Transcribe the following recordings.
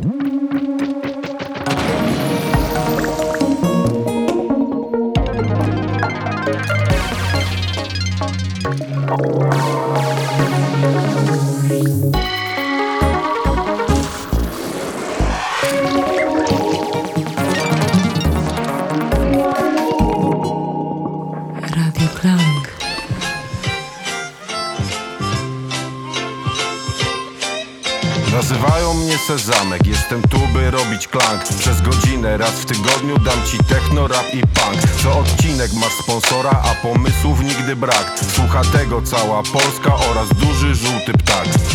Mm-hmm. Raz w tygodniu dam ci techno, rap i punk. Co odcinek masz sponsora, a pomysłów nigdy brak. Słucha tego cała Polska oraz duży żółty ptak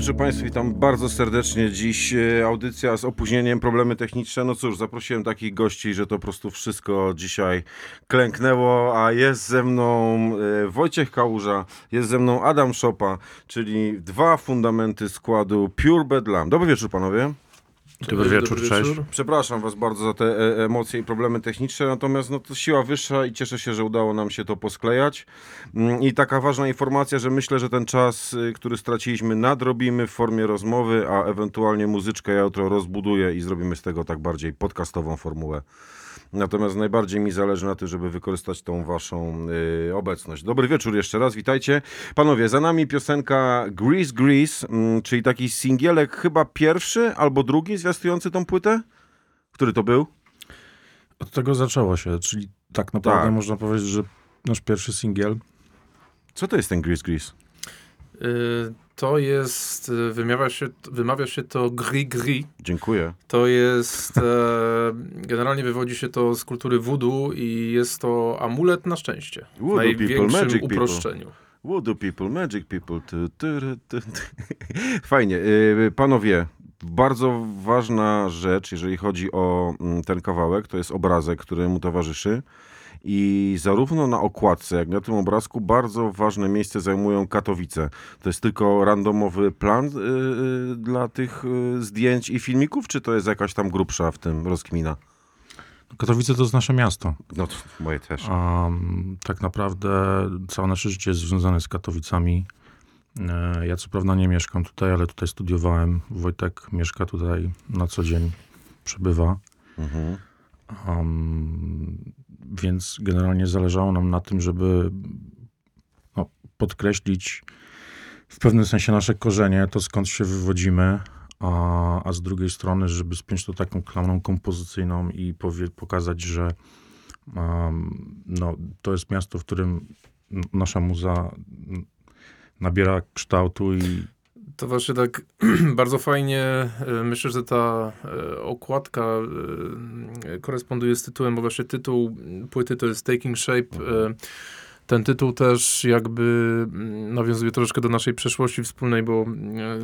wieczór Państwu, witam bardzo serdecznie. Dziś e, audycja z opóźnieniem, problemy techniczne. No cóż, zaprosiłem takich gości, że to po prostu wszystko dzisiaj klęknęło, a jest ze mną e, Wojciech Kałuża, jest ze mną Adam Szopa, czyli dwa fundamenty składu Pure Bedlam. Dobry wieczór panowie. Dobry wieczór, cześć. Przepraszam Was bardzo za te e, emocje i problemy techniczne, natomiast no, to siła wyższa i cieszę się, że udało nam się to posklejać. Mm, I taka ważna informacja, że myślę, że ten czas, y, który straciliśmy, nadrobimy w formie rozmowy, a ewentualnie muzyczkę ja jutro rozbuduję i zrobimy z tego tak bardziej podcastową formułę. Natomiast najbardziej mi zależy na tym, żeby wykorzystać tą waszą y, obecność. Dobry wieczór jeszcze raz, witajcie. Panowie, za nami piosenka Grease Grease, mm, czyli taki singielek chyba pierwszy albo drugi zwiastujący tą płytę? Który to był? Od tego zaczęło się, czyli tak naprawdę Tak. można powiedzieć, że nasz pierwszy singiel Co to jest ten Grease Grease? Y, To jest, y, wymawia się, wymawia się to gri-gri. Dziękuję. To jest, e, generalnie wywodzi się to z kultury voodoo i jest to amulet na szczęście. W Voodoo people, największym magic people. uproszczeniu. Voodoo people, magic people. Fajnie. Y, Panowie, bardzo ważna rzecz, jeżeli chodzi o mm, ten kawałek, to jest obrazek, który mu towarzyszy. I zarówno na okładce, jak i na tym obrazku bardzo ważne miejsce zajmują Katowice. To jest tylko randomowy plan y, y, dla tych y, zdjęć i filmików, czy to jest jakaś tam grubsza w tym rozkmina? Katowice to jest nasze miasto. No to moje też. A tak naprawdę całe nasze życie jest związane z Katowicami. E, Ja co prawda nie mieszkam tutaj, ale tutaj studiowałem. Wojtek mieszka tutaj na co dzień, przebywa. Mhm. Um, więc generalnie zależało nam na tym, żeby no, podkreślić w pewnym sensie nasze korzenie, to skąd się wywodzimy, a, a z drugiej strony, żeby spiąć to taką klamrą kompozycyjną i powie, pokazać, że um, no, to jest miasto, w którym nasza muza nabiera kształtu i To właśnie tak bardzo fajnie, e, myślę, że ta e, okładka e, koresponduje z tytułem, bo właśnie tytuł płyty to jest Taking Shape. Ten tytuł też jakby mm, nawiązuje troszeczkę do naszej przeszłości wspólnej, bo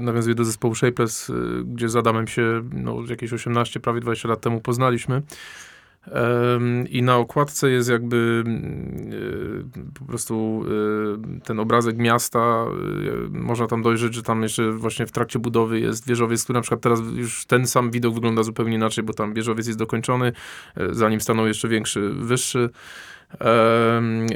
nawiązuje do zespołu Shapeless, gdzie z Adamem się no, jakieś 18, prawie 20 lat temu poznaliśmy. I na okładce jest jakby mm, e, po prostu e, ten obrazek miasta. e, Można tam dojrzeć, że tam jeszcze właśnie w trakcie budowy jest wieżowiec, który na przykład teraz już ten sam widok wygląda zupełnie inaczej, bo tam wieżowiec jest dokończony, zanim stanął jeszcze większy, wyższy.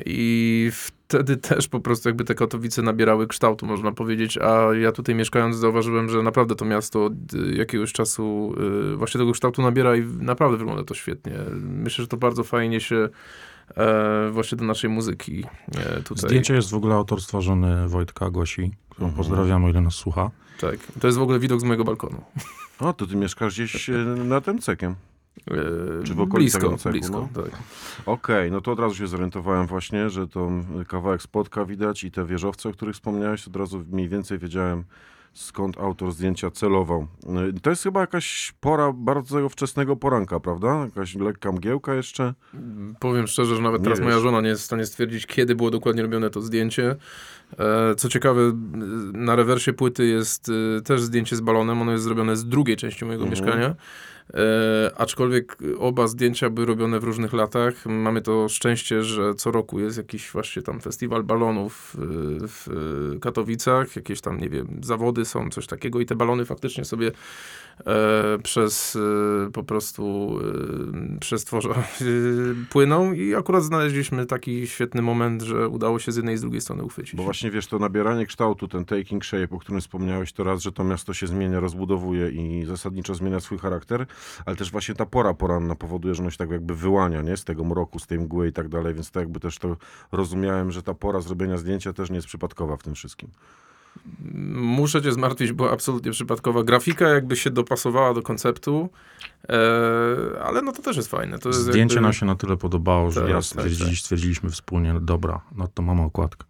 I wtedy też po prostu jakby te Katowice nabierały kształtu, można powiedzieć, a ja tutaj mieszkając zauważyłem, że naprawdę to miasto od y, jakiegoś czasu y, właśnie tego kształtu nabiera i naprawdę wygląda to świetnie. Myślę, że to bardzo fajnie się e, właśnie do naszej muzyki e, tutaj. zdjęcie jest w ogóle autorstwa żony Wojtka Gosi, którą Mhm. pozdrawiam, o ile nas słucha. Tak. To jest w ogóle widok z mojego balkonu. O, to ty mieszkasz gdzieś e, nad Emcekiem. E, Czy w okolicach blisko, Janceku, blisko, no? tak. Okej, no to od razu się zorientowałem właśnie, że to kawałek spotka widać i te wieżowce, o których wspomniałeś, od razu mniej więcej wiedziałem, skąd autor zdjęcia celował. Y, To jest chyba jakaś pora bardzo wczesnego poranka, prawda? Jakaś lekka mgiełka jeszcze. Powiem szczerze, że nawet Nie teraz wiesz. moja żona nie jest w stanie stwierdzić, kiedy było dokładnie robione to zdjęcie. E, Co ciekawe, y, na rewersie płyty jest też zdjęcie z balonem. Ono jest zrobione z drugiej części mojego Mhm. mieszkania. E, aczkolwiek oba zdjęcia były robione w różnych latach. Mamy to szczęście, że co roku jest jakiś właśnie tam festiwal balonów y, w Katowicach. Jakieś tam, nie wiem, zawody są, coś takiego i te balony faktycznie sobie e, przez e, po prostu e, przez tworza e, płyną i akurat znaleźliśmy taki świetny moment, że udało się z jednej i z drugiej strony uchwycić. Bo właśnie wiesz, to nabieranie kształtu, ten taking shape, o którym wspomniałeś, to raz, że to miasto się zmienia, rozbudowuje i zasadniczo zmienia swój charakter, ale też właśnie ta pora poranna powoduje, że ono się tak jakby wyłania, nie? Z tego mroku, z tej mgły i tak dalej, więc to jakby też to rozumiałem, że ta pora zrobienia zdjęcia też nie jest przypadkowa w tym wszystkim. Muszę cię zmartwić, była absolutnie przypadkowa. Grafika jakby się dopasowała do konceptu, e, ale no to też jest fajne. To jest Zdjęcie jakby... nam się na tyle podobało, że Tak, ja tak, tak. stwierdziliśmy wspólnie, dobra, no to mamy okładkę.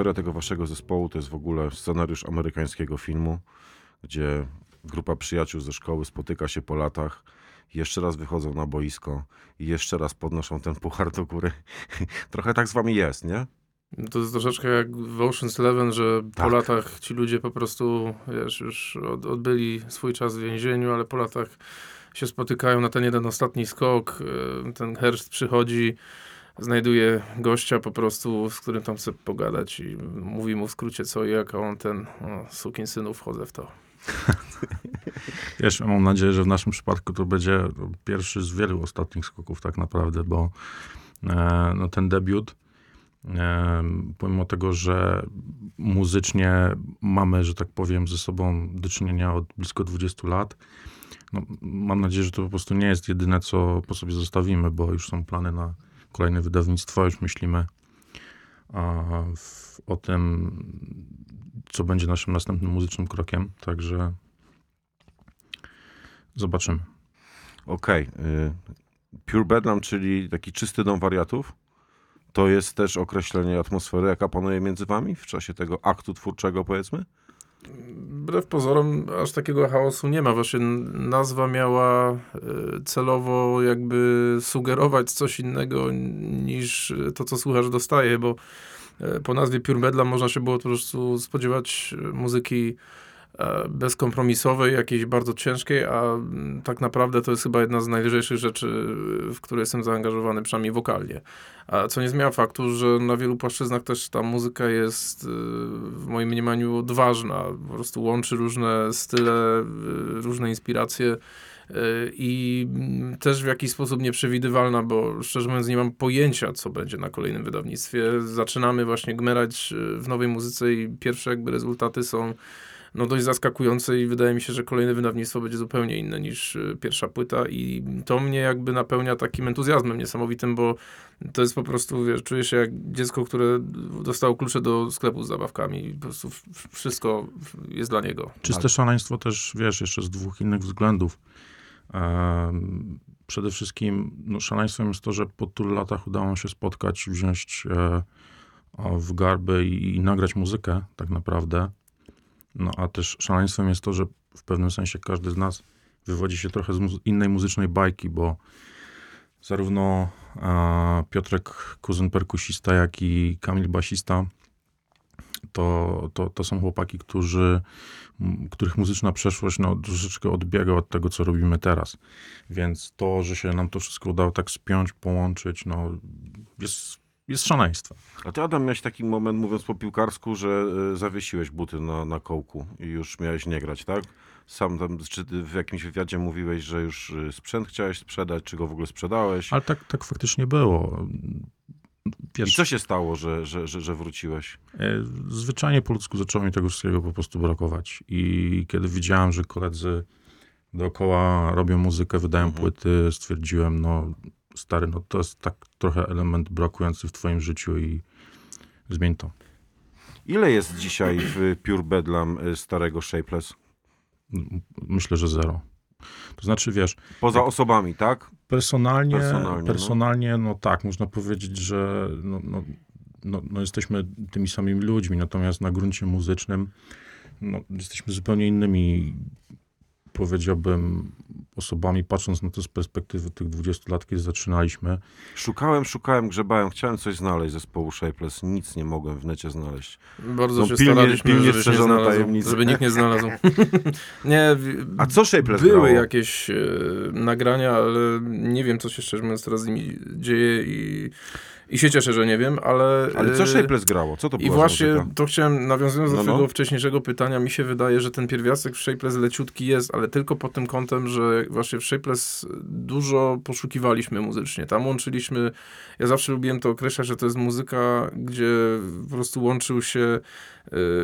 Historia tego waszego zespołu to jest w ogóle scenariusz amerykańskiego filmu, gdzie grupa przyjaciół ze szkoły spotyka się po latach, jeszcze raz wychodzą na boisko i jeszcze raz podnoszą ten puchar do góry. Trochę tak z wami jest, nie? To jest troszeczkę jak w Ocean's Eleven, że po Tak. latach ci ludzie po prostu, wiesz, już od, odbyli swój czas w więzieniu, ale po latach się spotykają na ten jeden ostatni skok. y, Ten herszt przychodzi, znajduje gościa po prostu, z którym tam chce pogadać i mówi mu w skrócie co i jak, a on ten, o, sukin synów, wchodzę w to. Wiesz, mam nadzieję, że w naszym przypadku to będzie pierwszy z wielu ostatnich skoków tak naprawdę, bo e, no, ten debiut, e, pomimo tego, że muzycznie mamy, że tak powiem, ze sobą do czynienia od blisko 20 lat, no, mam nadzieję, że to po prostu nie jest jedyne, co po sobie zostawimy, bo już są plany na kolejne wydawnictwo, już myślimy w, o tym, co będzie naszym następnym muzycznym krokiem, także Zobaczymy. Okej. y, Pure Bedlam, czyli taki czysty dom wariatów, to jest też określenie atmosfery, jaka panuje między wami w czasie tego aktu twórczego, powiedzmy? Wbrew pozorom aż takiego chaosu nie ma. Właśnie nazwa miała e, celowo jakby sugerować coś innego niż to, co słuchacz dostaje, bo e, po nazwie Pure Bedlam można się było po prostu spodziewać e, muzyki e, bezkompromisowej, jakiejś bardzo ciężkiej, a mm, tak naprawdę to jest chyba jedna z najlżejszych rzeczy, w które jestem zaangażowany, przynajmniej wokalnie. A co nie zmienia faktu, że na wielu płaszczyznach też ta muzyka jest y, w moim mniemaniu odważna. Po prostu łączy różne style, y, różne inspiracje y, i mm, też w jakiś sposób nieprzewidywalna, bo szczerze mówiąc nie mam pojęcia, co będzie na kolejnym wydawnictwie. Zaczynamy właśnie gmerać w nowej muzyce i pierwsze jakby rezultaty są no dość zaskakujące i wydaje mi się, że kolejne wydawnictwo będzie zupełnie inne niż y, pierwsza płyta i to mnie jakby napełnia takim entuzjazmem niesamowitym, bo to jest po prostu, wiesz, czuję się jak dziecko, które dostało klucze do sklepu z zabawkami i po prostu wszystko jest dla niego. Czyste szaleństwo też, wiesz, jeszcze z dwóch innych względów. Em, Przede wszystkim no, szaleństwem jest to, że po tylu latach udało się spotkać, wziąć e, o, w garbę i, i nagrać muzykę tak naprawdę. No a też szaleństwem jest to, że w pewnym sensie każdy z nas wywodzi się trochę z innej muzycznej bajki, bo zarówno e, Piotrek, kuzyn perkusista, jak i Kamil basista, to, to, to są chłopaki, którzy, których muzyczna przeszłość no, troszeczkę odbiega od tego, co robimy teraz. Więc to, że się nam to wszystko udało tak spiąć, połączyć, no, jest, jest szaleństwem. A ty, Adam, miałeś taki moment, mówiąc po piłkarsku, że y, zawiesiłeś buty na, na kołku i już miałeś nie grać, tak? Sam tam, czy w jakimś wywiadzie mówiłeś, że już y, sprzęt chciałeś sprzedać, czy go w ogóle sprzedałeś? Ale tak, tak faktycznie było. I Wiesz, co się stało, że, że, że, że wróciłeś? E, Zwyczajnie po ludzku zaczęło mi tego wszystkiego po prostu brakować. I kiedy widziałem, że koledzy dookoła robią muzykę, wydają Mhm. płyty, stwierdziłem, no stary, no to jest tak trochę element brakujący w twoim życiu i zmień to. Ile jest dzisiaj w Pure Bedlam y, starego Shapeless? Myślę, że zero. To znaczy, wiesz, Poza osobami, tak? personalnie, Personalnie, personalnie, no. no. tak, można powiedzieć, że no, no, no, no jesteśmy tymi samymi ludźmi, natomiast na gruncie muzycznym no, jesteśmy zupełnie innymi, powiedziałbym, osobami, patrząc na to z perspektywy tych 20 lat, kiedy zaczynaliśmy. Szukałem, szukałem, grzebałem, chciałem coś znaleźć z zespołu Shapeless, nic nie mogłem w necie znaleźć. Bardzo Są się pilnie- staraliśmy, pilnie nie strzeżone znalazł, tajemnice. żeby nikt nie znalazł. nie, A co Shapeless były grało? jakieś e, nagrania, ale nie wiem, co się szczerze mówiąc teraz z nimi dzieje i, i się cieszę, że nie wiem, ale... Ale co e, Shapeless grało? Co to I była właśnie muzyka? to chciałem, nawiązując No, do no. twojego wcześniejszego pytania, mi się wydaje, że ten pierwiastek w Shapeless leciutki jest, ale tylko pod tym kątem, że właśnie w Shapeless dużo poszukiwaliśmy muzycznie. Tam łączyliśmy, ja zawsze lubiłem to określać, że to jest muzyka, gdzie po prostu łączył się y,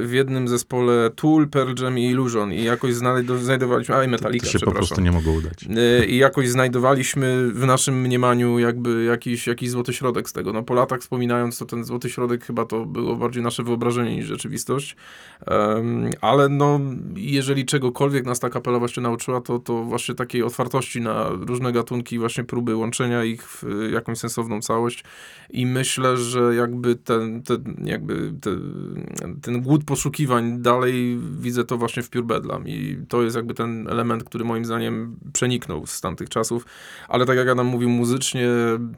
w jednym zespole Tool, Pearl Jam i Illusion i jakoś znajdo- znajdowaliśmy, a i Metallica, To się po prostu nie mogło udać. Y, I jakoś znajdowaliśmy w naszym mniemaniu jakby jakiś, jakiś złoty środek z tego. No, po latach wspominając, to ten złoty środek chyba to było bardziej nasze wyobrażenie niż rzeczywistość. Em, ale no, jeżeli czegokolwiek nas ta kapela właśnie nauczyła, to, to właśnie takiej otwartości na różne gatunki, właśnie próby łączenia ich w y, jakąś sensowną całość. I myślę, że jakby ten, ten, jakby te, ten głód poszukiwań dalej widzę to właśnie w Pure Bedlam i to jest jakby ten element, który moim zdaniem przeniknął z tamtych czasów, ale tak jak Adam mówił, muzycznie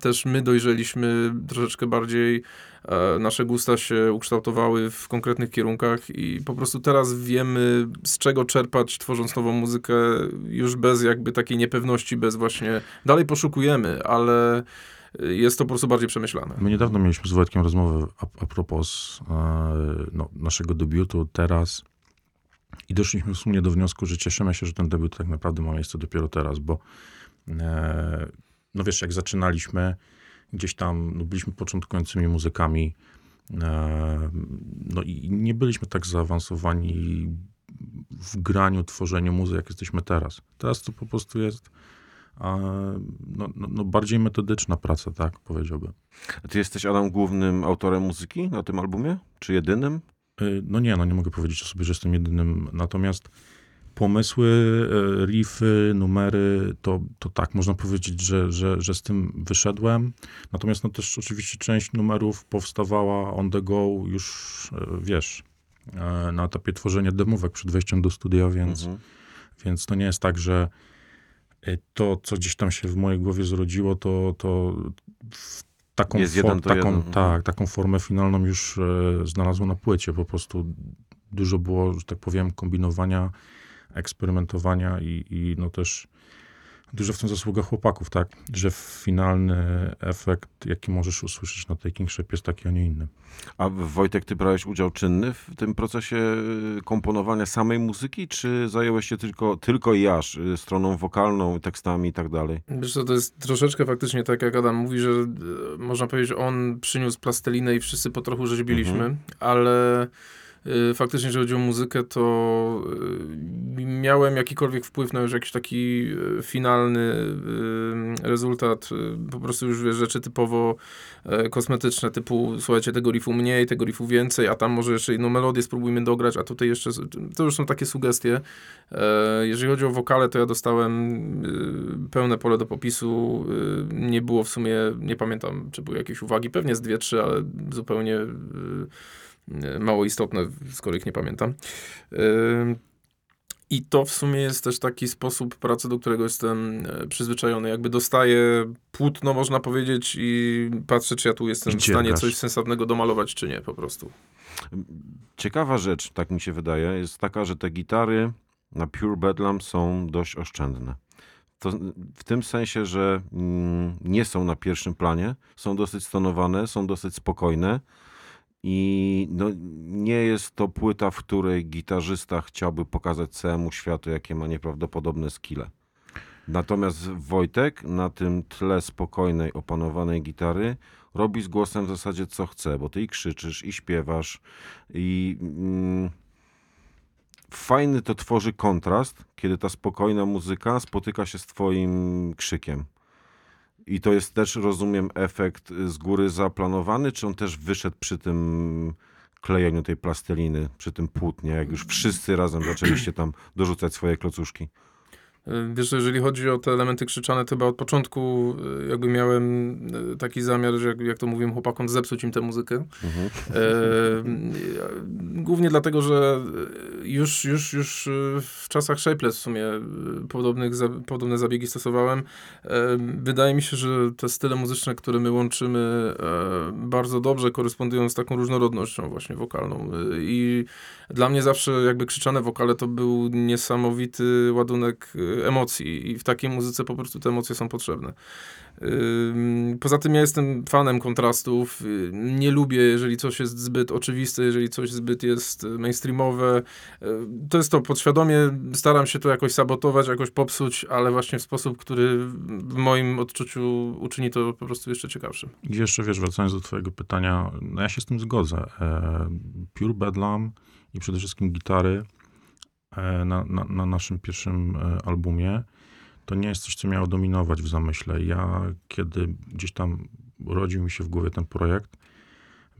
też my dojrzeliśmy troszeczkę bardziej, e, nasze gusta się ukształtowały w konkretnych kierunkach i po prostu teraz wiemy z czego czerpać tworząc nową muzykę już bez jakby takiej niepewności, bez właśnie, dalej poszukujemy, ale jest to po prostu bardziej przemyślane. My niedawno mieliśmy z Wojtkiem rozmowę a, a propos e, no, naszego debiutu teraz i doszliśmy w sumie do wniosku, że cieszymy się, że ten debiut tak naprawdę ma miejsce dopiero teraz, bo e, no wiesz, jak zaczynaliśmy, gdzieś tam no, byliśmy początkującymi muzykami, e, no i nie byliśmy tak zaawansowani w graniu, tworzeniu muzyki, jak jesteśmy teraz. Teraz to po prostu jest a, no, no, no bardziej metodyczna praca, tak powiedziałbym. A ty jesteś, Adam, głównym autorem muzyki na tym albumie? Czy jedynym? Y, No nie, no nie mogę powiedzieć o sobie, że jestem jedynym. Natomiast pomysły, y, riffy, numery, to, to tak, można powiedzieć, że, że, że z tym wyszedłem. Natomiast no też oczywiście część numerów powstawała on the go już, y, wiesz, y, na etapie tworzenia demówek przed wejściem do studia, więc, Mhm. więc to nie jest tak, że to, co gdzieś tam się w mojej głowie zrodziło, to, to w taką, for, taką, jeden, mhm. tak, taką formę finalną już e, znalazło na płycie. Po prostu dużo było, że tak powiem, kombinowania, eksperymentowania i, i no też dużo w tym zasługa chłopaków, tak? Że finalny efekt, jaki możesz usłyszeć na Taking Shape jest taki, a nie inny. A Wojtek, ty brałeś udział czynny w tym procesie y, komponowania samej muzyki, czy zająłeś się tylko, tylko i aż y, stroną wokalną, tekstami i tak dalej? Wiesz co, to jest troszeczkę faktycznie tak, jak Adam mówi, że e, można powiedzieć, on przyniósł plastelinę i wszyscy po trochu rzeźbiliśmy, ale e, faktycznie, jeżeli chodzi o muzykę, to e, miałem jakikolwiek wpływ na już jakiś taki e, finalny rezultat, po prostu już wiesz, rzeczy typowo e, kosmetyczne, typu słuchajcie, tego riffu mniej, tego riffu więcej, a tam może jeszcze jedną melodię spróbujmy dograć, a tutaj jeszcze, to już są takie sugestie. E, Jeżeli chodzi o wokale, to ja dostałem y, pełne pole do popisu. y, Nie było w sumie, nie pamiętam, czy były jakieś uwagi, pewnie z dwie, trzy, ale zupełnie y, y, mało istotne, skoro ich nie pamiętam. Y, I to w sumie jest też taki sposób pracy, do którego jestem e, przyzwyczajony. Jakby dostaję płótno, można powiedzieć, i patrzę, czy ja tu jestem w stanie coś sensownego domalować, czy nie, po prostu. Ciekawa rzecz, tak mi się wydaje, jest taka, że te gitary na Pure Bedlam są dość oszczędne. To w tym sensie, że mm, nie są na pierwszym planie, są dosyć stonowane, są dosyć spokojne i no, nie jest to płyta, w której gitarzysta chciałby pokazać całemu światu, jakie ma nieprawdopodobne skille. Natomiast Wojtek na tym tle spokojnej, opanowanej gitary robi z głosem w zasadzie co chce, bo ty i krzyczysz, i śpiewasz, i mm, fajny to tworzy kontrast, kiedy ta spokojna muzyka spotyka się z twoim krzykiem. I to jest też, rozumiem, efekt z góry zaplanowany, czy on też wyszedł przy tym klejeniu tej plasteliny, przy tym płótnie, jak już wszyscy razem zaczęliście tam dorzucać swoje klocuszki? Y, Wiesz, że jeżeli chodzi o te elementy krzyczane, to chyba od początku y, jakby miałem y, taki zamiar, że jak, jak to mówiłem chłopakom, zepsuć im tę muzykę. Mhm. E, głównie dlatego, że już, już, już w czasach Shapeless w sumie podobnych, za, podobne zabiegi stosowałem. E, Wydaje mi się, że te style muzyczne, które my łączymy e, bardzo dobrze korespondują z taką różnorodnością właśnie wokalną. I dla mnie zawsze jakby krzyczane wokale to był niesamowity ładunek emocji i w takiej muzyce po prostu te emocje są potrzebne. Poza tym ja jestem fanem kontrastów. Y, Nie lubię, jeżeli coś jest zbyt oczywiste, jeżeli coś zbyt jest y, mainstreamowe. Y, To jest to podświadomie. Staram się to jakoś sabotować, jakoś popsuć, ale właśnie w sposób, który w moim odczuciu uczyni to po prostu jeszcze ciekawszym. I jeszcze, wiesz, wracając do twojego pytania, no ja się z tym zgodzę. E, Pure Bedlam i przede wszystkim gitary na, na, na naszym pierwszym e, albumie to nie jest coś, co miało dominować w zamyśle. Ja, kiedy gdzieś tam urodził mi się w głowie ten projekt,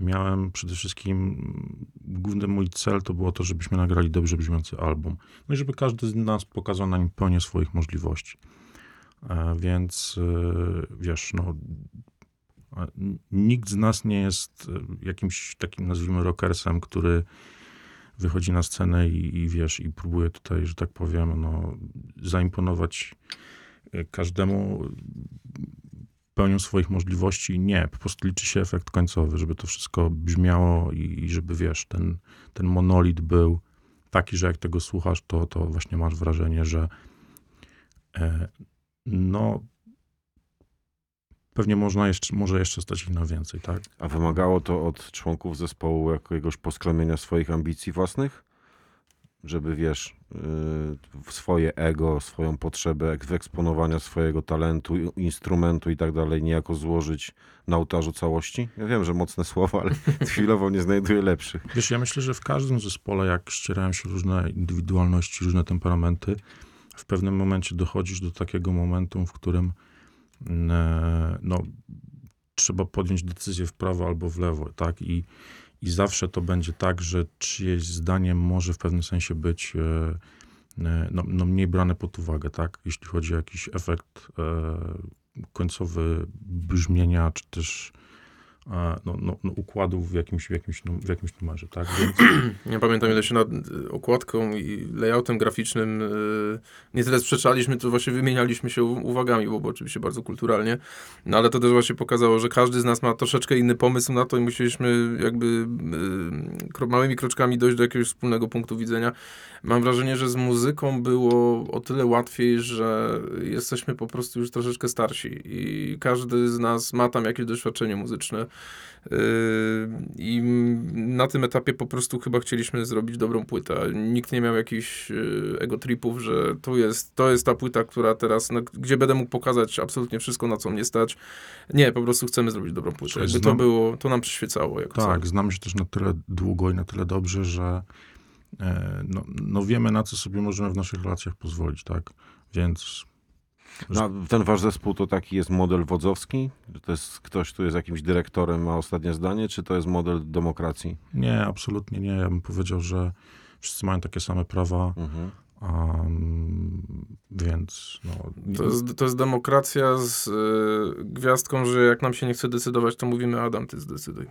miałem przede wszystkim, mm, główny mój cel to było to, żebyśmy nagrali dobrze brzmiący album. No i żeby każdy z nas pokazał na nim pełnię swoich możliwości. E, Więc e, wiesz, no, nikt z nas nie jest e, jakimś takim, nazwijmy, rockersem, który wychodzi na scenę i, i wiesz, i próbuje tutaj, że tak powiem, no, zaimponować e, każdemu pełnią swoich możliwości. Nie, po prostu liczy się efekt końcowy, żeby to wszystko brzmiało i, i żeby, wiesz, ten, ten monolit był taki, że jak tego słuchasz, to, to właśnie masz wrażenie, że e, no pewnie można jeszcze, może jeszcze stać ich na więcej, tak? A wymagało to od członków zespołu jakiegoś poskromienia swoich ambicji własnych? Żeby, wiesz, yy, swoje ego, swoją potrzebę ek- wyeksponowania swojego talentu, instrumentu i tak dalej niejako złożyć na ołtarzu całości? Ja wiem, że mocne słowa, ale chwilowo nie znajduję lepszych. Wiesz, ja myślę, że w każdym zespole, jak ścierają się różne indywidualności, różne temperamenty, w pewnym momencie dochodzisz do takiego momentu, w którym no, trzeba podjąć decyzję w prawo albo w lewo, tak? I, I zawsze to będzie tak, że czyjeś zdanie może w pewnym sensie być e, no, no mniej brane pod uwagę, tak? Jeśli chodzi o jakiś efekt e, końcowy brzmienia, czy też no, no, no, układów w jakimś, w, jakimś, w jakimś numerze, tak? Więc Ja pamiętam, ile się nad y, okładką i layoutem graficznym y, nie tyle sprzeczaliśmy, to właśnie wymienialiśmy się uwagami, bo było oczywiście bardzo kulturalnie, no ale to też właśnie pokazało, że każdy z nas ma troszeczkę inny pomysł na to i musieliśmy jakby y, kro, małymi kroczkami dojść do jakiegoś wspólnego punktu widzenia. Mam wrażenie, że z muzyką było o tyle łatwiej, że jesteśmy po prostu już troszeczkę starsi i każdy z nas ma tam jakieś doświadczenie muzyczne. Yy, I na tym etapie po prostu chyba chcieliśmy zrobić dobrą płytę. Nikt nie miał jakichś yy, ego tripów, że to jest, to jest ta płyta, która teraz, no, gdzie będę mógł pokazać absolutnie wszystko, na co mnie stać. Nie, po prostu chcemy zrobić dobrą płytę. Słuchaj, Jakby to znam- było, to nam przyświecało. Jako Tak, znamy się też na tyle długo i na tyle dobrze, że e, no, no wiemy, na co sobie możemy w naszych relacjach pozwolić, tak? Więc No, ten wasz zespół to taki jest model wodzowski? To jest ktoś, kto jest jakimś dyrektorem, ma ostatnie zdanie, czy to jest model demokracji? nie, absolutnie nie. Ja bym powiedział, że wszyscy mają takie same prawa, Mhm. um, więc no, To jest, to jest demokracja z yy, gwiazdką, że jak nam się nie chce decydować, to mówimy Adam, ty zdecyduj.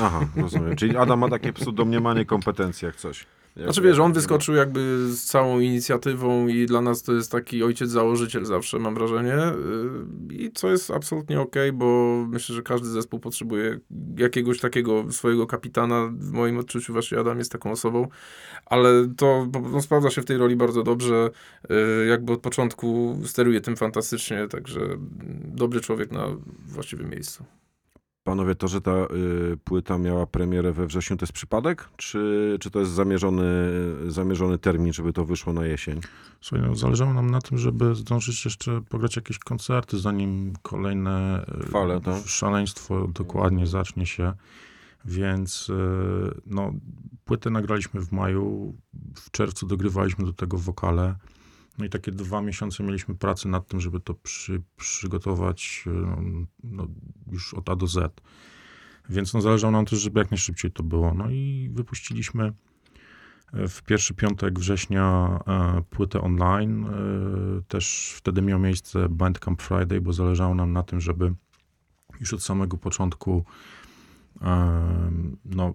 Aha, rozumiem. Czyli Adam ma takie pseudomniemanie kompetencji jak coś. Znaczy wiesz, on wyskoczył jakby z całą inicjatywą i dla nas to jest taki ojciec założyciel zawsze, mam wrażenie. Yy, I co jest absolutnie okej, bo myślę, że każdy zespół potrzebuje jakiegoś takiego swojego kapitana. W moim odczuciu właśnie Adam jest taką osobą, ale to prostu sprawdza się w tej roli bardzo dobrze. Yy, Jakby od początku steruje tym fantastycznie, także dobry człowiek na właściwym miejscu. Panowie, to, że ta y, płyta miała premierę we wrześniu, to jest przypadek? Czy, czy to jest zamierzony, zamierzony termin, żeby to wyszło na jesień? Słuchaj, no, zależało nam na tym, żeby zdążyć jeszcze pograć jakieś koncerty, zanim kolejne Fale, tak? szaleństwo dokładnie zacznie się. Więc e, no, płytę nagraliśmy w maju, w czerwcu dogrywaliśmy do tego wokale. No i takie dwa miesiące mieliśmy pracy nad tym, żeby to przy, przygotować e, no, już od A do Z. Więc no, zależało nam też, żeby jak najszybciej to było. No i wypuściliśmy w pierwszy piątek września e, płytę online. E, też wtedy miał miejsce Bandcamp Friday, bo zależało nam na tym, żeby już od samego początku e, no,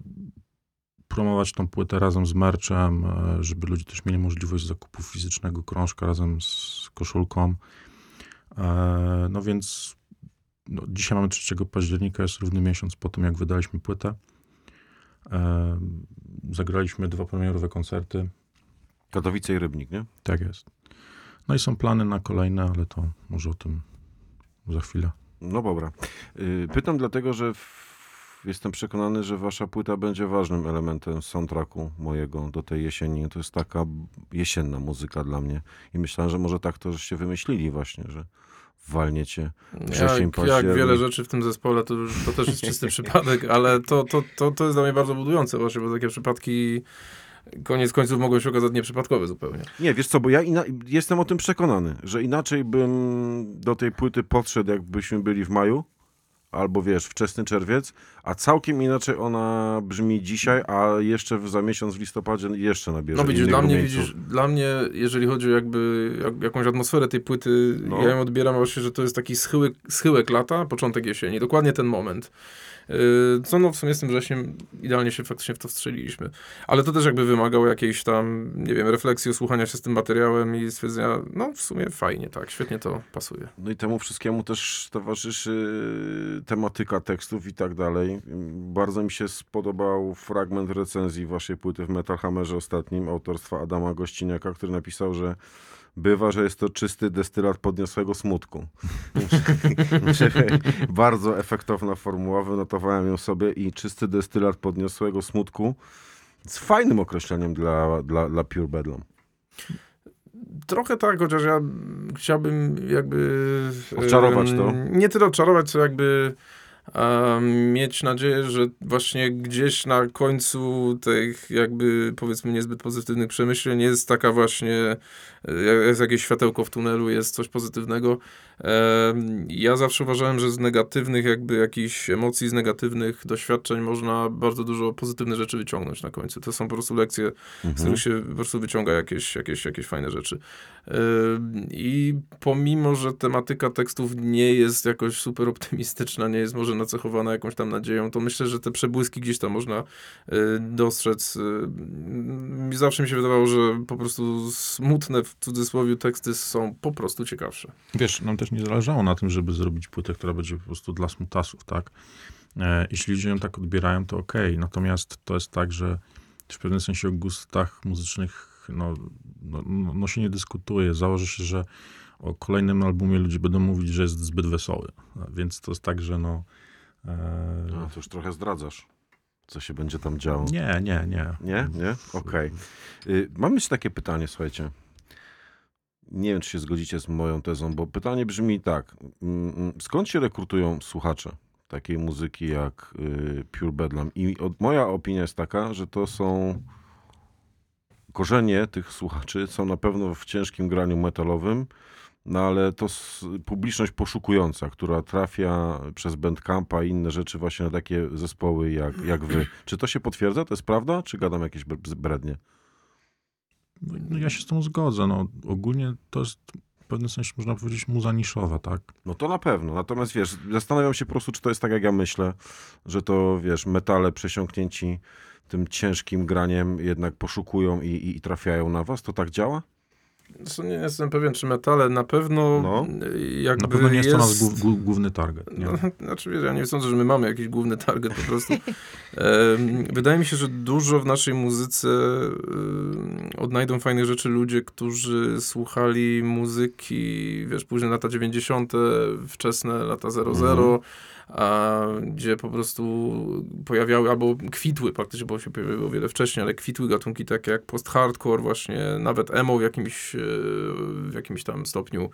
promować tą płytę razem z merchem, e, żeby ludzie też mieli możliwość zakupu fizycznego krążka razem z koszulką. E, no więc no, dzisiaj mamy 3 października, jest równy miesiąc po tym, jak wydaliśmy płytę. E, Zagraliśmy dwa premierowe koncerty. Katowice i Rybnik, nie? Tak jest. No i są plany na kolejne, ale to może o tym za chwilę. No dobra. Y, Pytam dlatego, że w, jestem przekonany, że wasza płyta będzie ważnym elementem soundtracku mojego do tej jesieni. To jest taka jesienna muzyka dla mnie. I myślałem, że może tak to żeście wymyślili właśnie, że walniecie. Wrzesień, Jak, jak wiele rzeczy w tym zespole, to, to też jest czysty przypadek, ale to, to, to, to jest dla mnie bardzo budujące właśnie, bo takie przypadki koniec końców mogą się okazać nieprzypadkowe zupełnie. Nie, wiesz co, bo ja jestem o tym przekonany, że inaczej bym do tej płyty podszedł, jakbyśmy byli w maju, albo wiesz, wczesny czerwiec, a całkiem inaczej ona brzmi dzisiaj, a jeszcze za miesiąc w listopadzie jeszcze nabierze No widzisz, dla mnie, widzisz, dla mnie, jeżeli chodzi o jakby jak, jakąś atmosferę tej płyty, No. ja ją odbieram właśnie, że to jest taki schyłek, schyłek lata, początek jesieni, dokładnie ten moment. Yy, Co no w sumie z tym wrześniem idealnie się faktycznie w to wstrzeliliśmy. Ale to też jakby wymagało jakiejś tam, nie wiem, refleksji, usłuchania się z tym materiałem i stwierdzenia, no w sumie fajnie, tak, świetnie to pasuje. No i temu wszystkiemu też towarzyszy tematyka tekstów i tak dalej. Bardzo mi się spodobał fragment recenzji waszej płyty w Metal Hammerze ostatnim, autorstwa Adama Gościniaka, który napisał, że bywa, że jest to czysty destylat podniosłego smutku. Bardzo efektowna formuła, wynotowałem ją sobie i czysty destylat podniosłego smutku z fajnym określeniem dla, dla, dla Pure Bedlam. Trochę tak, chociaż ja chciałbym jakby... Odczarować to? Nie tyle odczarować, co jakby mieć nadzieję, że właśnie gdzieś na końcu tych jakby powiedzmy niezbyt pozytywnych przemyśleń jest taka właśnie, e, jest jakieś światełko w tunelu, jest coś pozytywnego. Ja zawsze uważałem, że z negatywnych jakby jakichś emocji, z negatywnych doświadczeń można bardzo dużo pozytywne rzeczy wyciągnąć na końcu. To są po prostu lekcje, z których się po prostu wyciąga jakieś, jakieś, jakieś fajne rzeczy. I pomimo, że tematyka tekstów nie jest jakoś super optymistyczna, nie jest może nacechowana jakąś tam nadzieją, to myślę, że te przebłyski gdzieś tam można y, dostrzec. Y, mi Zawsze mi się wydawało, że po prostu smutne w cudzysłowie teksty są po prostu ciekawsze. Wiesz, nam też nie zależało na tym, żeby zrobić płytę, która będzie po prostu dla smutasów, tak? E, jeśli ludzie ją tak odbierają, to okej. Natomiast to jest tak, że w pewnym sensie o gustach muzycznych no, no, no, no się nie dyskutuje. Założy się, że o kolejnym albumie ludzie będą mówić, że jest zbyt wesoły. Więc to jest tak, że no... A, to już trochę zdradzasz, co się będzie tam działo. nie, nie, nie. Nie? Nie? Okej. Y, Mam jeszcze takie pytanie, słuchajcie. Nie wiem, czy się zgodzicie z moją tezą, bo pytanie brzmi tak. Mm, mm, Skąd się rekrutują słuchacze takiej muzyki jak y, Pure Bedlam? I od, moja opinia jest taka, że to są korzenie tych słuchaczy są na pewno w ciężkim graniu metalowym, no ale to publiczność poszukująca, która trafia przez Bandcampa i inne rzeczy właśnie na takie zespoły jak, jak wy. Czy to się potwierdza? To jest prawda? Czy gadam jakieś bre- brednie? No, no ja się z tym zgodzę. No, ogólnie to jest w pewnym sensie, można powiedzieć, muza niszowa, tak? No to na pewno. Natomiast wiesz, zastanawiam się po prostu, czy to jest tak, jak ja myślę, że to wiesz, metale przesiąknięci tym ciężkim graniem jednak poszukują i, i, i trafiają na was. To tak działa? Zresztą nie jestem pewien, czy metale na pewno No. jakby Na pewno nie jest to nasz jest- głów, głów, główny target. Nie? No, znaczy, wiesz, ja nie sądzę, że my mamy jakiś główny target po prostu. Wydaje mi się, że dużo w naszej muzyce odnajdą fajnych rzeczy ludzie, którzy słuchali muzyki, wiesz, późne lata 90., wczesne lata 00, a gdzie po prostu pojawiały, albo kwitły praktycznie, bo się pojawiły o wiele wcześniej, ale kwitły gatunki takie jak post-hardcore właśnie, nawet emo w jakimś, e, w jakimś tam stopniu.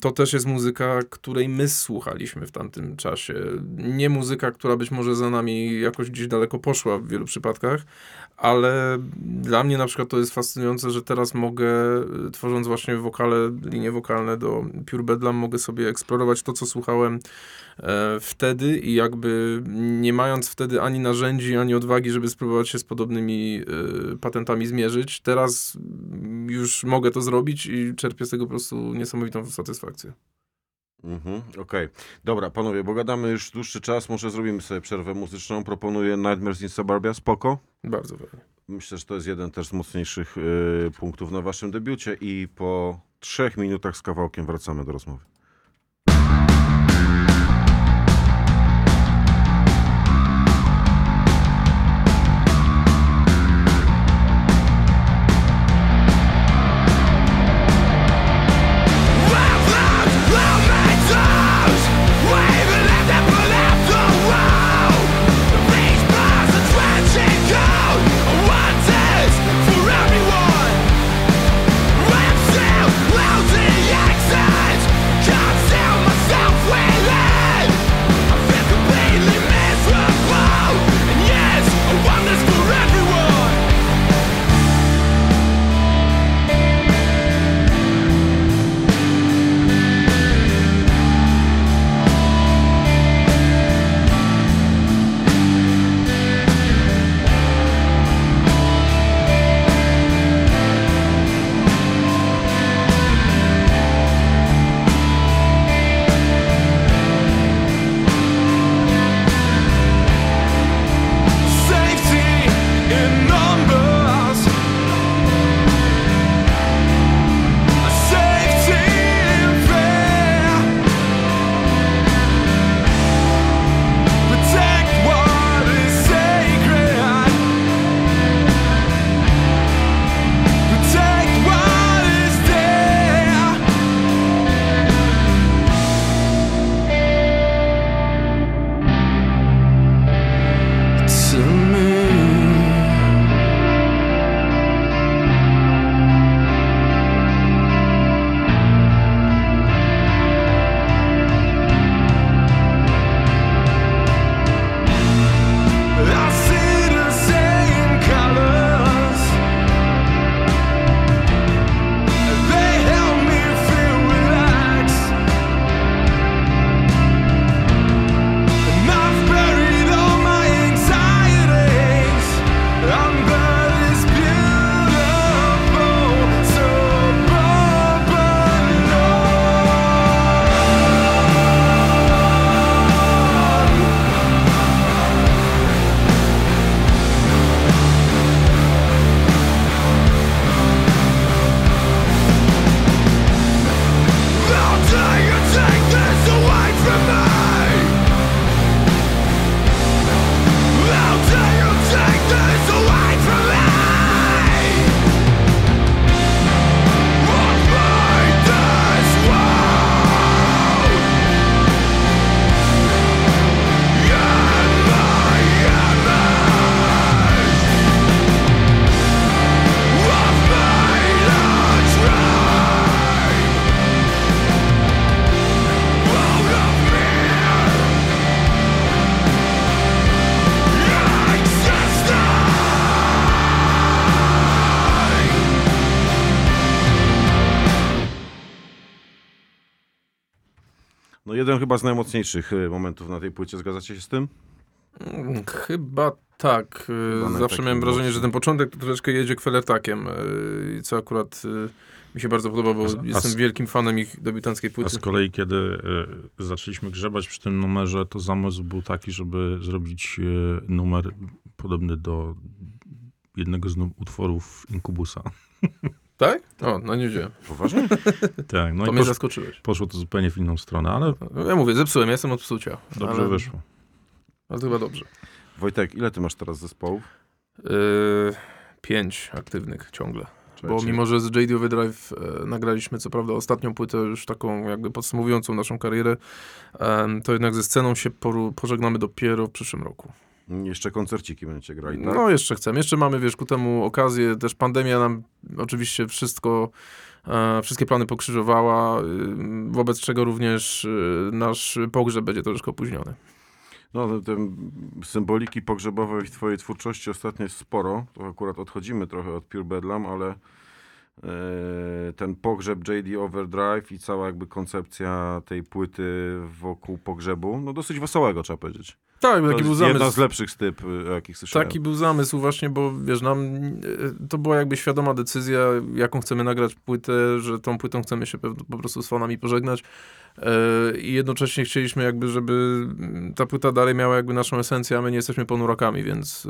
To też jest muzyka, której my słuchaliśmy w tamtym czasie. Nie muzyka, która być może za nami jakoś gdzieś daleko poszła w wielu przypadkach, ale dla mnie na przykład to jest fascynujące, że teraz mogę, y, tworząc właśnie wokale, linie wokalne do Pure Bedlam, mogę sobie eksplorować to, co słuchałem e, wtedy i jakby nie mając wtedy ani narzędzi, ani odwagi, żeby spróbować się z podobnymi y, patentami zmierzyć, teraz już mogę to zrobić i czerpię z tego po prostu niesamowitą satysfakcję. Mhm, Okej. Dobra, panowie, bo gadamy już dłuższy czas, może zrobimy sobie przerwę muzyczną. Proponuję Nightmares in Suburbia, spoko. Bardzo fajnie. Myślę, że to jest jeden też z mocniejszych y, punktów na waszym debiucie i po trzech minutach z kawałkiem wracamy do rozmowy. Jeden chyba z najmocniejszych y, momentów na tej płycie, zgadzacie się z tym? Mm, Chyba tak. Y, Chyba Zawsze miałem wrażenie, że ten początek to troszeczkę jedzie kwelertakiem, y, co akurat mi się bardzo podoba, bo A a jestem z- wielkim fanem ich debiutanckiej A płyty. z kolei, kiedy zaczęliśmy grzebać przy tym numerze, to zamysł był taki, żeby zrobić numer podobny do jednego z utworów Inkubusa. Tak? O, no nie wiedziałem. Poważnie? tak, no To i mnie posz, zaskoczyłeś. poszło to zupełnie w inną stronę, ale Ja mówię, zepsułem, ja jestem od psucia. dobrze ale, wyszło. Ale chyba dobrze. Wojtek, ile ty masz teraz zespołów? Yy, pięć aktywnych ciągle. Bo mimo, że z JD Overdrive e, nagraliśmy co prawda ostatnią płytę, już taką jakby podsumowującą naszą karierę, em, to jednak ze sceną się poru- pożegnamy dopiero w przyszłym roku. Jeszcze koncerciki będziecie grali, tak? No jeszcze chcemy, jeszcze mamy wiesz ku temu okazję, też pandemia nam oczywiście wszystko, e, wszystkie plany pokrzyżowała, y, wobec czego również y, nasz pogrzeb będzie troszkę opóźniony. No, te symboliki pogrzebowej w twojej twórczości ostatnio jest sporo. To akurat odchodzimy trochę od Pure Bedlam, ale e, ten pogrzeb JD Overdrive i cała jakby koncepcja tej płyty wokół pogrzebu, no dosyć wesołego trzeba powiedzieć. Tak, To taki był jest jedna zamysł. z lepszych styp, y, jakich słyszałem. Taki był zamysł właśnie, bo wiesz, nam e, to była jakby świadoma decyzja, jaką chcemy nagrać płytę, że tą płytą chcemy się po prostu z fanami pożegnać e, i jednocześnie chcieliśmy jakby, żeby mm, ta płyta dalej miała jakby naszą esencję, a my nie jesteśmy ponurakami, więc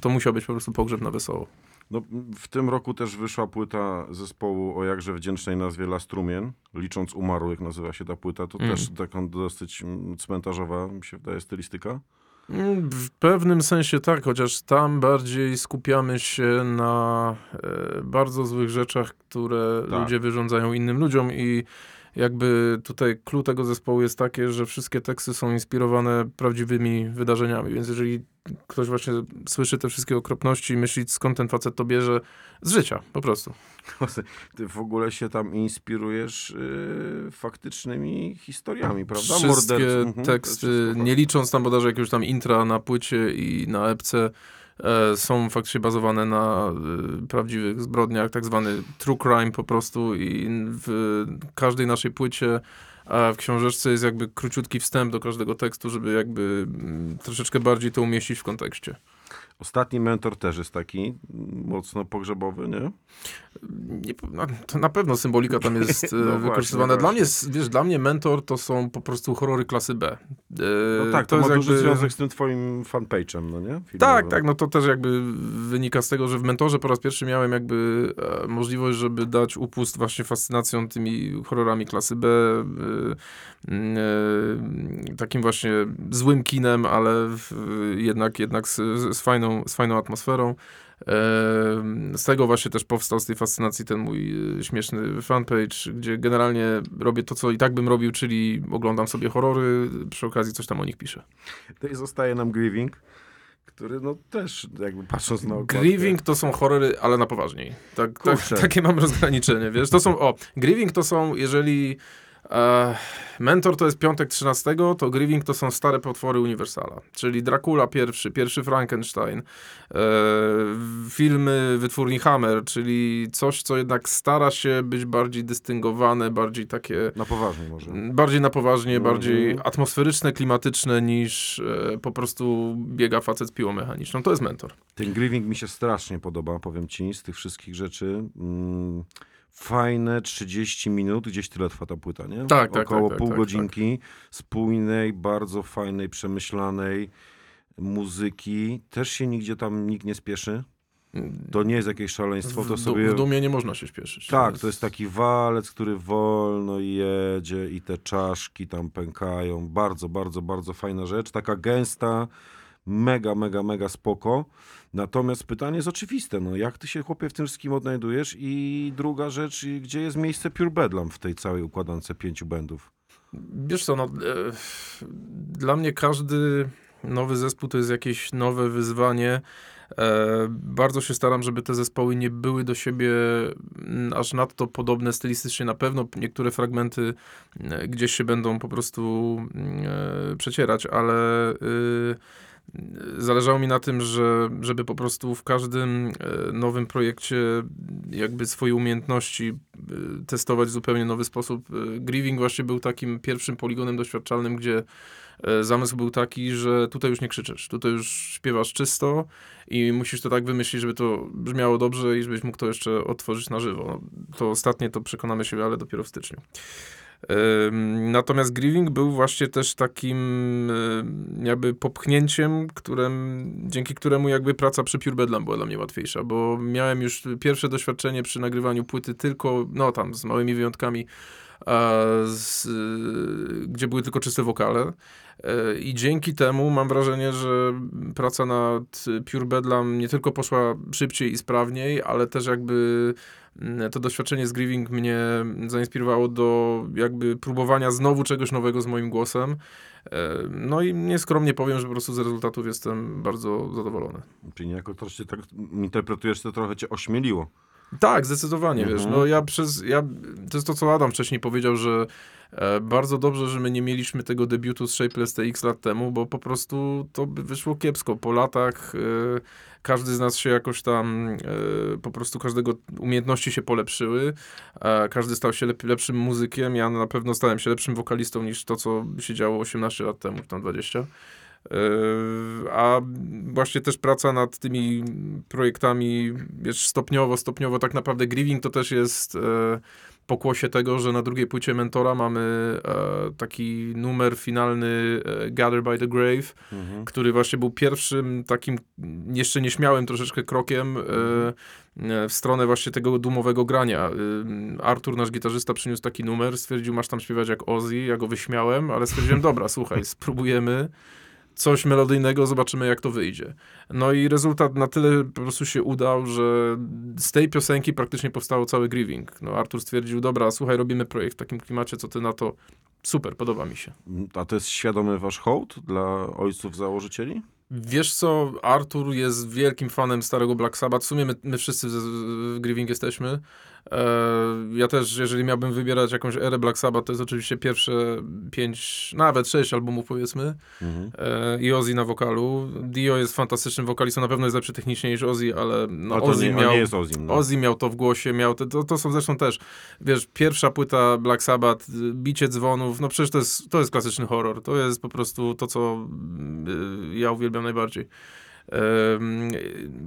to musiał być po prostu pogrzeb na wesoło. No, w tym roku też wyszła płyta zespołu o jakże wdzięcznej nazwie La Strumien, licząc umarłych nazywa się ta płyta. To Mm. też taką dosyć cmentarzowa, mi się wydaje, stylistyka. Mm, W pewnym sensie tak, chociaż tam bardziej skupiamy się na e, bardzo złych rzeczach, które Tak. ludzie wyrządzają innym ludziom i jakby tutaj clue tego zespołu jest takie, że wszystkie teksty są inspirowane prawdziwymi wydarzeniami, więc jeżeli ktoś właśnie słyszy te wszystkie okropności i myśli skąd ten facet to bierze, z życia po prostu. Ty w ogóle się tam inspirujesz yy, faktycznymi historiami, prawda? Wszystkie Mordercy- mhm, teksty, nie licząc tam bodajże jakiegoś tam intra na płycie i na epce, są faktycznie bazowane na e, prawdziwych zbrodniach, tak zwany true crime po prostu i w każdej naszej płycie a w książeczce jest jakby króciutki wstęp do każdego tekstu, żeby jakby mm, troszeczkę bardziej to umieścić w kontekście. Ostatni mentor też jest taki mocno pogrzebowy, nie? Nie, na, to na pewno symbolika tam jest e, No właśnie, wykorzystywana. Dla właśnie. mnie, wiesz, dla mnie mentor to są po prostu horrory klasy B. E, No tak, to, jest ma duży jakby- związek z tym twoim fanpage'em, no nie? Filmowym. Tak, tak, no to też jakby wynika z tego, że w mentorze po raz pierwszy miałem jakby e, możliwość, żeby dać upust właśnie fascynacją tymi horrorami klasy B, e, takim właśnie złym kinem, ale jednak, jednak z, z, fajną, z fajną atmosferą. E, Z tego właśnie też powstał z tej fascynacji ten mój e, śmieszny fanpage, gdzie generalnie robię to, co i tak bym robił, czyli oglądam sobie horrory, przy okazji coś tam o nich piszę. Tutaj zostaje nam Grieving, który no też jakby patrząc na okładkę... Grieving to są horrory, ale na poważniej. Tak, tak, takie mam rozgraniczenie, wiesz. To są, o, Grieving to są, jeżeli e, Mentor to jest piątek 13, to Grieving to są stare potwory Universala. Czyli Dracula pierwszy, pierwszy Frankenstein, e, filmy wytwórni Hammer, czyli coś, co jednak stara się być bardziej dystyngowane, bardziej takie Na poważnie może. bardziej na poważnie, Mhm. bardziej atmosferyczne, klimatyczne niż e, po prostu biega facet z piłą mechaniczną. To jest mentor. Ten Grieving mi się strasznie podoba, powiem ci, z tych wszystkich rzeczy. Mm, fajne 30 minut, gdzieś tyle trwa ta płyta, nie? Tak, tak, Około tak, tak, pół tak, godzinki spójnej, bardzo fajnej, przemyślanej muzyki. Też się nigdzie tam nikt nie spieszy. To nie jest jakieś szaleństwo, to w, sobie... w dumie nie można się śpieszyć. Tak, to jest taki walec, który wolno jedzie i te czaszki tam pękają. Bardzo, bardzo, bardzo fajna rzecz. Taka gęsta, mega, mega, mega spoko. Natomiast pytanie jest oczywiste, no jak ty się chłopie w tym wszystkim odnajdujesz? I druga rzecz, gdzie jest miejsce Pure Bedlam w tej całej układance pięciu bendów? Wiesz co, no, e, dla mnie każdy nowy zespół to jest jakieś nowe wyzwanie. E, bardzo się staram, żeby te zespoły nie były do siebie aż nadto podobne stylistycznie. Na pewno niektóre fragmenty gdzieś się będą po prostu e, przecierać, ale y, Zależało mi na tym, że, żeby po prostu w każdym e, nowym projekcie jakby swoje umiejętności e, testować w zupełnie nowy sposób. E, Grieving właśnie był takim pierwszym poligonem doświadczalnym, gdzie zamysł był taki, że tutaj już nie krzyczysz, tutaj już śpiewasz czysto i musisz to tak wymyślić, żeby to brzmiało dobrze i żebyś mógł to jeszcze otworzyć na żywo. To ostatnie to przekonamy się, ale dopiero w styczniu. Natomiast Grieving był właśnie też takim jakby popchnięciem, którym, dzięki któremu jakby praca przy Pure Bedlam była dla mnie łatwiejsza, bo miałem już pierwsze doświadczenie przy nagrywaniu płyty tylko, no tam z małymi wyjątkami, z, y, gdzie były tylko czyste wokale. E, I dzięki temu mam wrażenie, że praca nad Pure Bedlam nie tylko poszła szybciej i sprawniej, ale też jakby to doświadczenie z Grieving mnie zainspirowało do jakby próbowania znowu czegoś nowego z moim głosem. E, No i nieskromnie powiem, że po prostu z rezultatów jestem bardzo zadowolony. Czyli niejako troszkę tak interpretujesz, to trochę cię ośmieliło. Tak, zdecydowanie, wiesz, Mhm. no ja przez, ja, to jest to, co Adam wcześniej powiedział, że bardzo dobrze, że my nie mieliśmy tego debiutu z Shapeless TX lat temu, bo po prostu to by wyszło kiepsko. Po latach e, każdy z nas się jakoś tam, e, po prostu każdego umiejętności się polepszyły, e, każdy stał się lep, lepszym muzykiem, ja na pewno stałem się lepszym wokalistą niż to, co się działo 18 lat temu, czy tam 20. Yy, A właśnie też praca nad tymi projektami, wiesz, stopniowo, stopniowo, tak naprawdę Grieving to też jest e, pokłosie tego, że na drugiej płycie Mentora mamy e, taki numer finalny e, Gather by the Grave, Mhm. który właśnie był pierwszym takim jeszcze nieśmiałym troszeczkę krokiem e, e, w stronę właśnie tego dumowego grania. E, Artur, nasz gitarzysta, przyniósł taki numer, stwierdził, masz tam śpiewać jak Ozzy, ja go wyśmiałem, ale stwierdziłem, dobra, słuchaj, spróbujemy coś melodyjnego, zobaczymy jak to wyjdzie. No i rezultat na tyle po prostu się udał, że z tej piosenki praktycznie powstało cały Grieving. No Artur stwierdził, dobra, słuchaj, robimy projekt w takim klimacie, co ty na to? Super, podoba mi się. A to jest świadomy wasz hołd dla ojców założycieli? Wiesz co, Artur jest wielkim fanem starego Black Sabbath. W sumie my, my wszyscy w, w Grieving jesteśmy. E, ja też, jeżeli miałbym wybierać jakąś erę Black Sabbath, to jest oczywiście pierwsze pięć, nawet sześć albumów powiedzmy. Mhm. E, I Ozzy na wokalu. Dio jest fantastycznym wokalistą, na pewno jest lepszy technicznie niż Ozzy, ale no, No to Ozzy nie, miał... jest Ozim. No. Ozzy miał to w głosie, miał te, to, to są zresztą też, wiesz, pierwsza płyta Black Sabbath, bicie dzwonów, no przecież to jest, to jest klasyczny horror, to jest po prostu to, co y, ja uwielbiam najbardziej.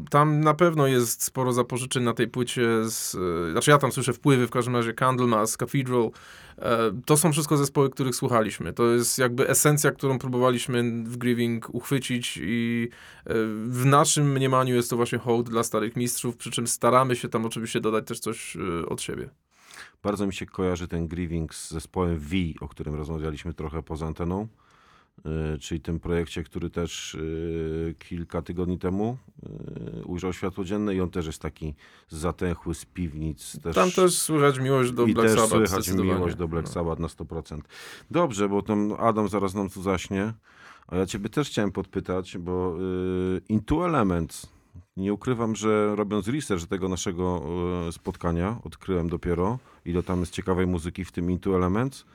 Tam na pewno jest sporo zapożyczeń na tej płycie. Z, y, znaczy ja tam słyszę wpływy, w każdym razie Candlemas, Cathedral. E, To są wszystko zespoły, których słuchaliśmy. To jest jakby esencja, którą próbowaliśmy w Grieving uchwycić i e, w naszym mniemaniu jest to właśnie hołd dla starych mistrzów, przy czym staramy się tam oczywiście dodać też coś e, od siebie. Bardzo mi się kojarzy ten Grieving z zespołem V, o którym rozmawialiśmy trochę poza anteną. Y, Czyli tym projekcie, który też y, kilka tygodni temu y, ujrzał światło dzienne i on też jest taki zatęchły z piwnic. Też, Tam też słychać miłość do I Black też Sabbath. słychać zdecydowanie. miłość do Black No. Sabbath na 100%. Dobrze, bo tam Adam zaraz nam tu zaśnie. A ja ciebie też chciałem podpytać, bo y, Into Elements, nie ukrywam, że robiąc research tego naszego spotkania, odkryłem dopiero, ile tam jest ciekawej muzyki w tym Into Elements.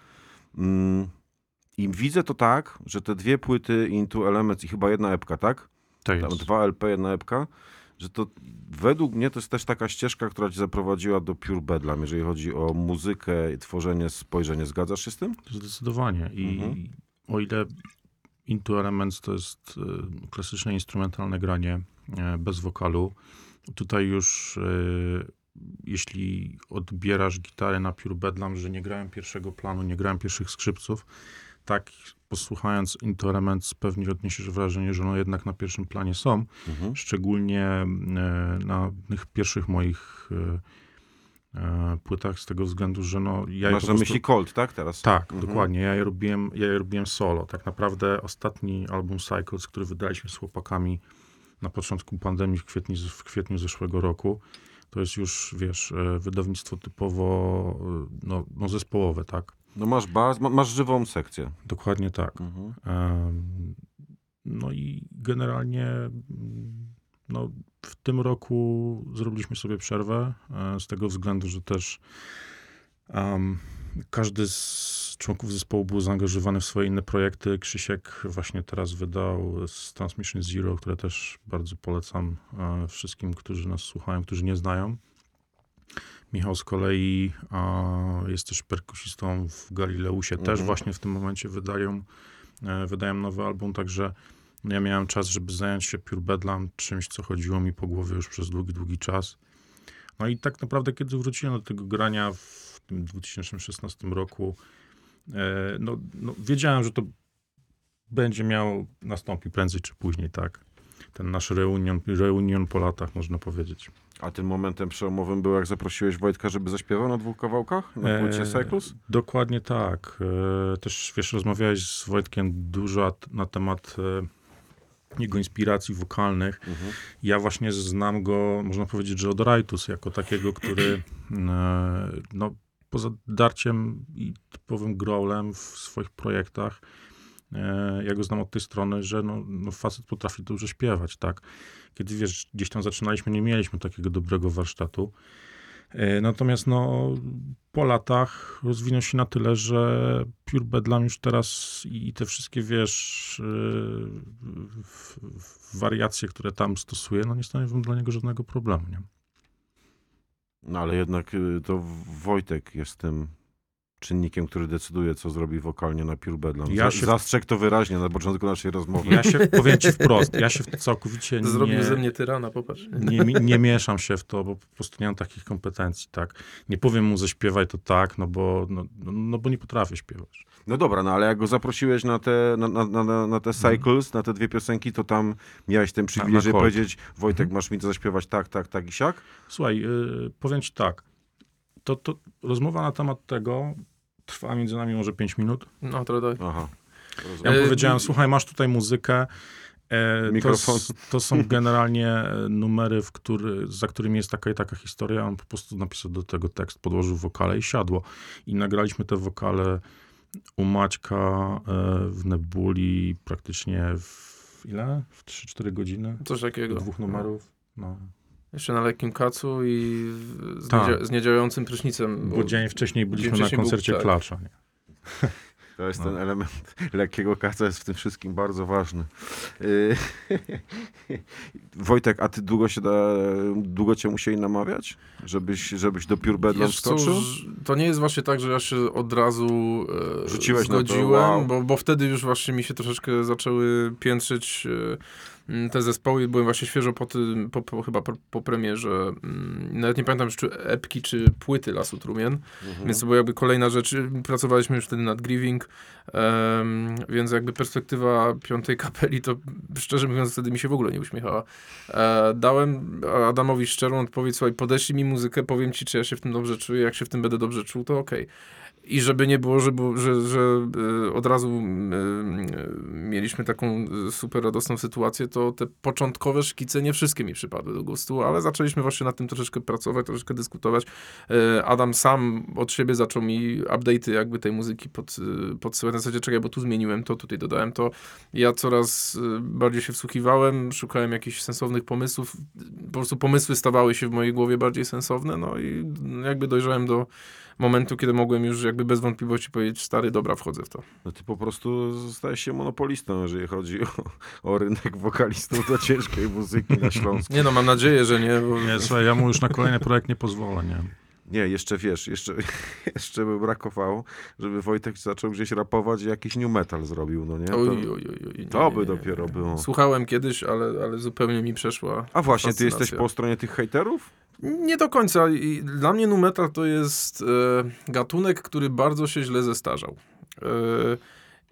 I widzę to tak, że te dwie płyty Into Elements i chyba jedna epka, tak? Tak Tam jest. dwa LP, jedna epka, że to według mnie to jest też taka ścieżka, która cię zaprowadziła do Pure Bedlam, jeżeli chodzi o muzykę, tworzenie, spojrzenie. Zgadzasz się z tym? Zdecydowanie. I Mhm. o ile Into Elements to jest e, klasyczne instrumentalne granie e, bez wokalu, tutaj już e, jeśli odbierasz gitarę na Pure Bedlam, że nie grałem pierwszego planu, nie grałem pierwszych skrzypców, tak posłuchając Into Elements pewnie odniesiesz wrażenie, że no jednak na pierwszym planie są, Mhm. szczególnie e, na tych pierwszych moich e, e, płytach z tego względu, że no ja Masz na prostu- myśli Colt, tak? Teraz? tak, Mhm. dokładnie. Ja je, robiłem, ja je robiłem solo. Tak naprawdę ostatni album Cycles, który wydaliśmy z chłopakami na początku pandemii w kwietniu, w kwietniu zeszłego roku, to jest już, wiesz, wydawnictwo typowo no, no zespołowe, tak? No masz baz, ma, masz żywą sekcję. Dokładnie tak. Mhm. No i generalnie no, w tym roku zrobiliśmy sobie przerwę e, z tego względu, że też em, każdy z członków zespołu było zaangażowanych w swoje inne projekty. Krzysiek właśnie teraz wydał z Transmission Zero, które też bardzo polecam e, wszystkim, którzy nas słuchają, którzy nie znają. Michał z kolei a, jest też perkusistą w Galileusie. Też Mhm. właśnie w tym momencie wydają, e, wydają nowy album, także ja miałem czas, żeby zająć się Pure Bedlam, czymś, co chodziło mi po głowie już przez długi, długi czas. No i tak naprawdę, kiedy wróciłem do tego grania w tym 2016 roku, e, no, no wiedziałem, że to będzie miało nastąpić prędzej czy później, tak. Ten nasz reunion, reunion po latach, można powiedzieć. A tym momentem przełomowym był, jak zaprosiłeś Wojtka, żeby zaśpiewał na dwóch kawałkach? Na płycie E, Cycles? Dokładnie tak. E, Też, wiesz, rozmawiałeś z Wojtkiem dużo na temat e, jego inspiracji wokalnych. Mhm. Ja właśnie znam go, można powiedzieć, że od Rajtus, jako takiego, który e, no, poza darciem i typowym growlem w swoich projektach, e, ja go znam od tej strony, że no, no facet potrafi dobrze śpiewać, tak. Kiedy, wiesz, gdzieś tam zaczynaliśmy, nie mieliśmy takiego dobrego warsztatu. E, Natomiast no, po latach rozwinął się na tyle, że Pure Bedlam już teraz i te wszystkie, wiesz, e, wariacje, które tam stosuje, no nie stanowią dla niego żadnego problemu, nie? No ale jednak y, to Wojtek jest tym czynnikiem, który decyduje, co zrobi wokalnie na Pure Bedlam. Ja się- Zastrzegł to wyraźnie na początku naszej rozmowy. Ja się, powiem ci wprost, ja się w to całkowicie Zrobił nie, ze mnie tyrana, popatrz. nie, nie mieszam się w to, bo po prostu nie mam takich kompetencji, tak. Nie powiem mu zaśpiewaj to tak, no bo, no, no, no bo nie potrafię śpiewać. No dobra, no ale jak go zaprosiłeś na te, na, na, na- na, te Cycles, na te dwie piosenki, to tam miałeś ten przywilej, na żeby powiedzieć Wojtek, masz mi to zaśpiewać tak, tak, tak i siak? Słuchaj, yy, powiem ci tak, to, to rozmowa na temat tego trwa między nami może 5 minut. No, to daj. Aha. Ja mu E, powiedziałem, słuchaj, masz tutaj muzykę. E, Mikrofon. To, to są generalnie e, numery, w który, za którymi jest taka i taka historia. On po prostu napisał do tego tekst, podłożył wokale i siadło. I nagraliśmy te wokale u Maćka e, w Nebuli praktycznie w ile? W 3-4 godziny? Coś takiego. Dwóch numerów. No. Jeszcze na lekkim kacu i z, Tak. niedzia- z niedziałającym prysznicem. Bo dzień wcześniej byliśmy dzień na wcześniej był- koncercie tak. Klacza. Nie? To jest No. ten element lekkiego kaca, jest w tym wszystkim bardzo ważny. Y, Wojtek, a ty długo się da, długo cię musieli namawiać, żebyś, żebyś do Pure Bedlam ż- to nie jest właśnie tak, że ja się od razu e, Rzuciłeś na to, zgodziłem, wow. bo, bo wtedy już właśnie mi się troszeczkę zaczęły piętrzyć e, te zespoły. Byłem właśnie świeżo po tym, po, po, chyba po, po premierze, mm, nawet nie pamiętam czy epki, czy płyty Lasu Trumien, Mhm. więc to była jakby kolejna rzecz. Pracowaliśmy już wtedy nad Grieving, em, więc jakby perspektywa piątej kapeli to szczerze mówiąc wtedy mi się w ogóle nie uśmiechała. E, dałem Adamowi szczerą odpowiedź, słuchaj, podeślij mi muzykę, powiem ci, czy ja się w tym dobrze czuję, jak się w tym będę dobrze czuł, to okej. I żeby nie było, że, że, że e, od razu e, mieliśmy taką e, super radosną sytuację, to te początkowe szkice nie wszystkie mi przypadły do gustu, ale zaczęliśmy właśnie nad tym troszeczkę pracować, troszeczkę dyskutować. Adam sam od siebie zaczął mi update'y jakby tej muzyki pod, podsyłać. Na zasadzie, czekaj, bo tu zmieniłem to, tutaj dodałem to. Ja coraz bardziej się wsłuchiwałem, szukałem jakichś sensownych pomysłów. Po prostu pomysły stawały się w mojej głowie bardziej sensowne, no i jakby dojrzałem do momentu, kiedy mogłem już jakby bez wątpliwości powiedzieć, stary, dobra, wchodzę w to. No ty po prostu stajesz się monopolistą, jeżeli chodzi o, o rynek wokalistów do ciężkiej muzyki na Śląsku. Nie no, mam nadzieję, że nie. Bo... Nie, słuchaj, ja mu już na kolejny projekt nie pozwolę, nie? Nie, jeszcze wiesz, jeszcze, jeszcze by brakowało, żeby Wojtek zaczął gdzieś rapować i jakiś new metal zrobił, no nie? To, Oj, oj, oj, nie, to by nie, dopiero nie. było. Słuchałem kiedyś, ale, ale zupełnie mi przeszła. A właśnie, ty fascynacja. jesteś po stronie tych hejterów? Nie do końca. I dla mnie nu metal to jest e, gatunek, który bardzo się źle zestarzał. E,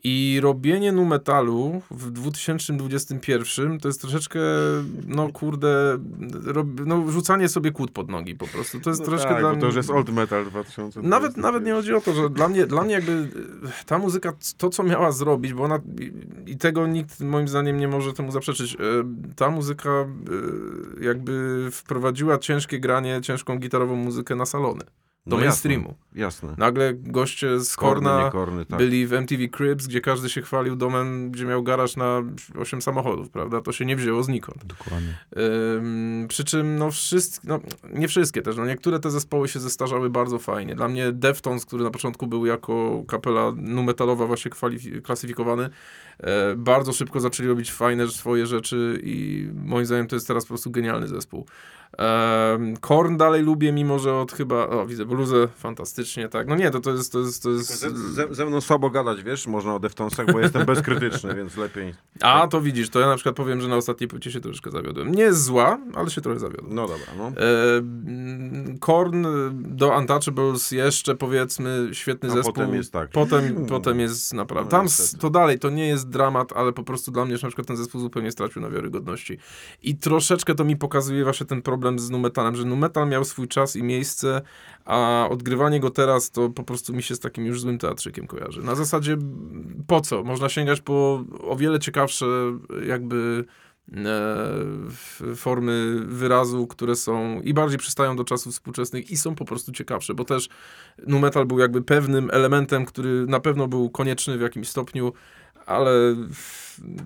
I robienie nu metalu w 2021 to jest troszeczkę, no kurde, rob, no, rzucanie sobie kłód pod nogi po prostu. To jest No troszeczkę tak, dla mnie... to już jest old metal 2000. Nawet, nawet nie chodzi o to, że dla mnie, dla mnie jakby e, ta muzyka, to co miała zrobić, bo ona i, i tego nikt moim zdaniem nie może temu zaprzeczyć, e, ta muzyka e, jakby wprowadziła ciężkie granie, ciężką gitarową muzykę na salony. Do No mainstreamu. Jasne. Nagle goście z Korna korny, tak. byli w MTV Cribs, gdzie każdy się chwalił domem, gdzie miał garaż na 8 samochodów, prawda? To się nie wzięło znikąd. Dokładnie. Ym, przy czym, no, wszystkie, no, nie wszystkie też, no, niektóre te zespoły się zestarzały bardzo fajnie. Dla mnie Deftones, który na początku był jako kapela nu metalowa właśnie klasyfikowany, e, bardzo szybko zaczęli robić fajne swoje rzeczy i moim zdaniem to jest teraz po prostu genialny zespół. Korn dalej lubię, mimo że od chyba, o widzę bluzę, fantastycznie, tak. No nie, to, to jest, to jest, to jest... Ze, ze, ze mną słabo gadać, wiesz, można o Deftonesach, bo jestem bezkrytyczny, więc lepiej. A, to widzisz, to ja na przykład powiem, że na ostatniej płycie się troszeczkę zawiodłem. Nie jest zła, ale się trochę zawiodłem. No dobra, no. E, mm, Korn do Untouchables jeszcze powiedzmy świetny A zespół. potem jest tak. Potem, Hmm. potem jest naprawdę. No, Tam niestety. to dalej, to nie jest dramat, ale po prostu dla mnie że na przykład ten zespół zupełnie stracił na wiarygodności. I troszeczkę to mi pokazuje właśnie ten problem z numetalem, że numetal miał swój czas i miejsce, a odgrywanie go teraz to po prostu mi się z takim już złym teatrzykiem kojarzy. Na zasadzie po co? Można sięgać po o wiele ciekawsze jakby e, formy wyrazu, które są i bardziej przystają do czasów współczesnych i są po prostu ciekawsze, bo też nu metal był jakby pewnym elementem, który na pewno był konieczny w jakimś stopniu, ale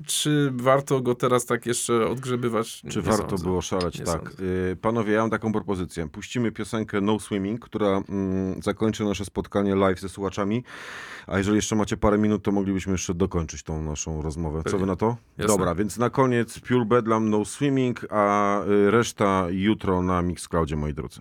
czy warto go teraz tak jeszcze odgrzebywać? Czy Nie warto sądzę. było szaleć? Nie tak. sądzę. Y, Panowie, ja mam taką propozycję. Puścimy piosenkę No Swimming, która mm, zakończy nasze spotkanie live ze słuchaczami. A jeżeli jeszcze macie parę minut, to moglibyśmy jeszcze dokończyć tą naszą rozmowę. Co wy na to? Jasne. Dobra, więc na koniec Pure Bedlam No Swimming, a y, reszta jutro na Mixcloudzie, moi drodzy.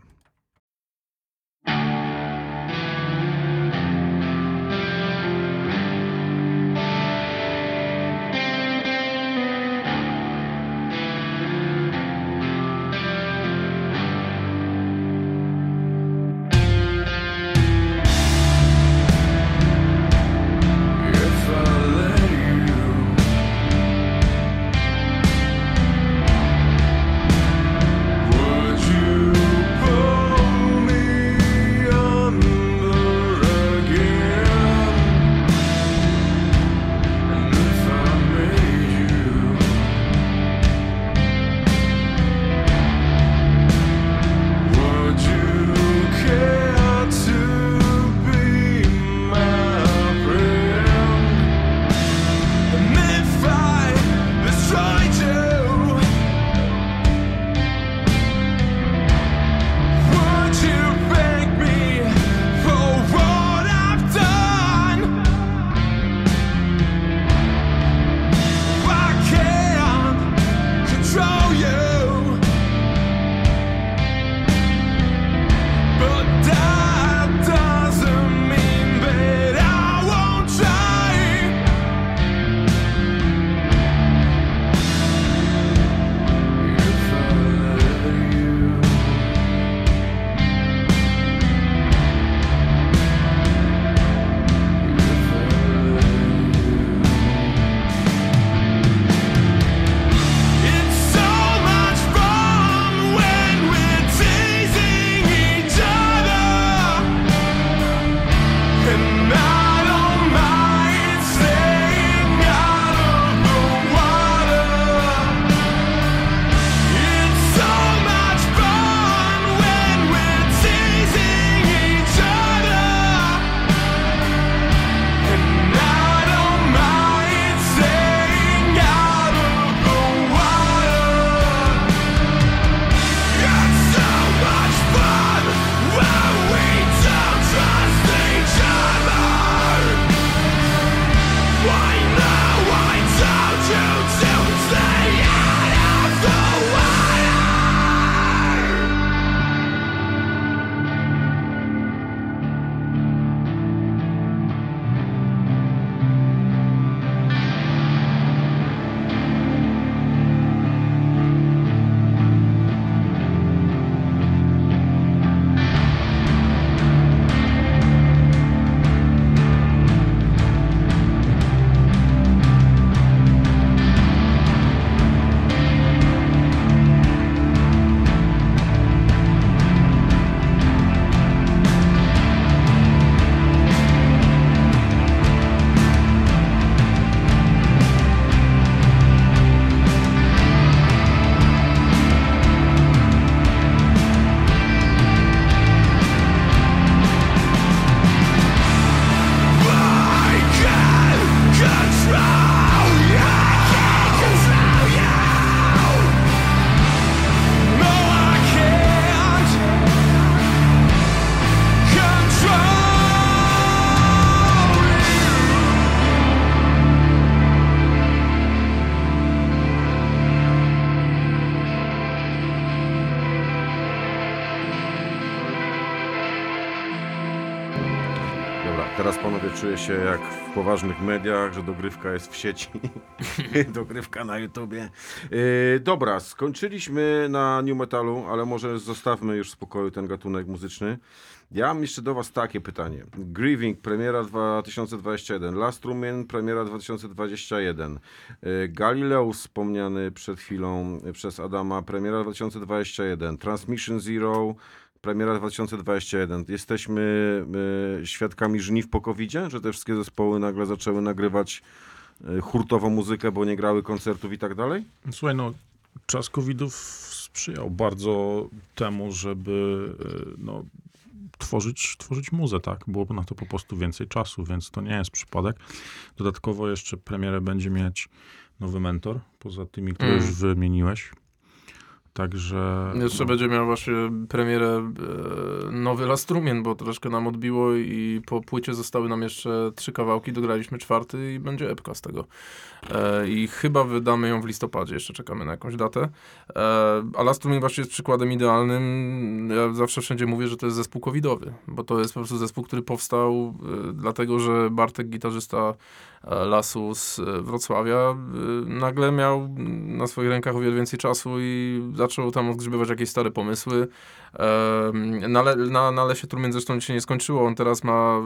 Poważnych mediach, że dogrywka jest w sieci. dogrywka na YouTubie. Yy, dobra, skończyliśmy na New Metalu, ale może zostawmy już w spokoju ten gatunek muzyczny. Ja mam jeszcze do was takie pytanie. Grieving, premiera 2021. Last Rumen, premiera 2021. Yy, Galileo wspomniany przed chwilą przez Adama, premiera 2021. Transmission Zero, Premiera 2021. Jesteśmy y, świadkami żniw po covid że te wszystkie zespoły nagle zaczęły nagrywać y, hurtową muzykę, bo nie grały koncertów i tak dalej? Słuchaj, no, czas covidów sprzyjał bardzo temu, żeby y, no, tworzyć, tworzyć muzę, tak? Byłoby na to po prostu więcej czasu, więc to nie jest przypadek. Dodatkowo jeszcze premierę będzie mieć nowy mentor, poza tymi, które Mm. już wymieniłeś. Także... Jeszcze no, będzie miał właśnie premierę e, nowy Lastrumien, bo troszkę nam odbiło i po płycie zostały nam jeszcze trzy kawałki, dograliśmy czwarty i będzie epka z tego. E, I chyba wydamy ją w listopadzie, jeszcze czekamy na jakąś datę. E, a Lastrumien właśnie jest przykładem idealnym. Ja zawsze wszędzie mówię, że to jest zespół covidowy, bo to jest po prostu zespół, który powstał dlatego, że Bartek, gitarzysta Lasu z e, Wrocławia, e, nagle miał na swoich rękach o wiele więcej czasu i zaczął tam odgrzebywać jakieś stare pomysły. Na, le, na, na Lesie Trumien zresztą się nie skończyło. On teraz ma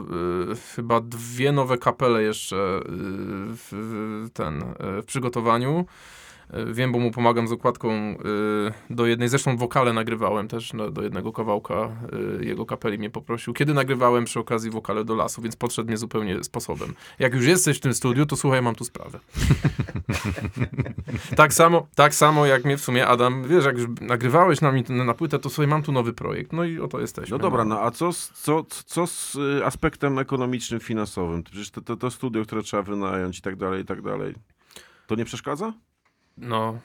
e, chyba dwie nowe kapele jeszcze w, ten, w przygotowaniu. E, Wiem, bo mu pomagam z okładką e, do jednej, zresztą wokale nagrywałem też do jednego kawałka e, jego kapeli mnie poprosił. Kiedy nagrywałem przy okazji wokale do lasu, więc podszedł mnie zupełnie sposobem. Jak już jesteś w tym studiu, to słuchaj, mam tu sprawę. tak, samo, tak samo jak mnie w sumie Adam, wiesz, jak już nagrywałeś na, na płytę, to słuchaj, mam tu nowy projekt. No i oto jesteśmy. No dobra, no a co z, co, co z y, aspektem ekonomicznym, finansowym? Przecież to, to, to studio, które trzeba wynająć i tak dalej, i tak dalej. To nie przeszkadza? No,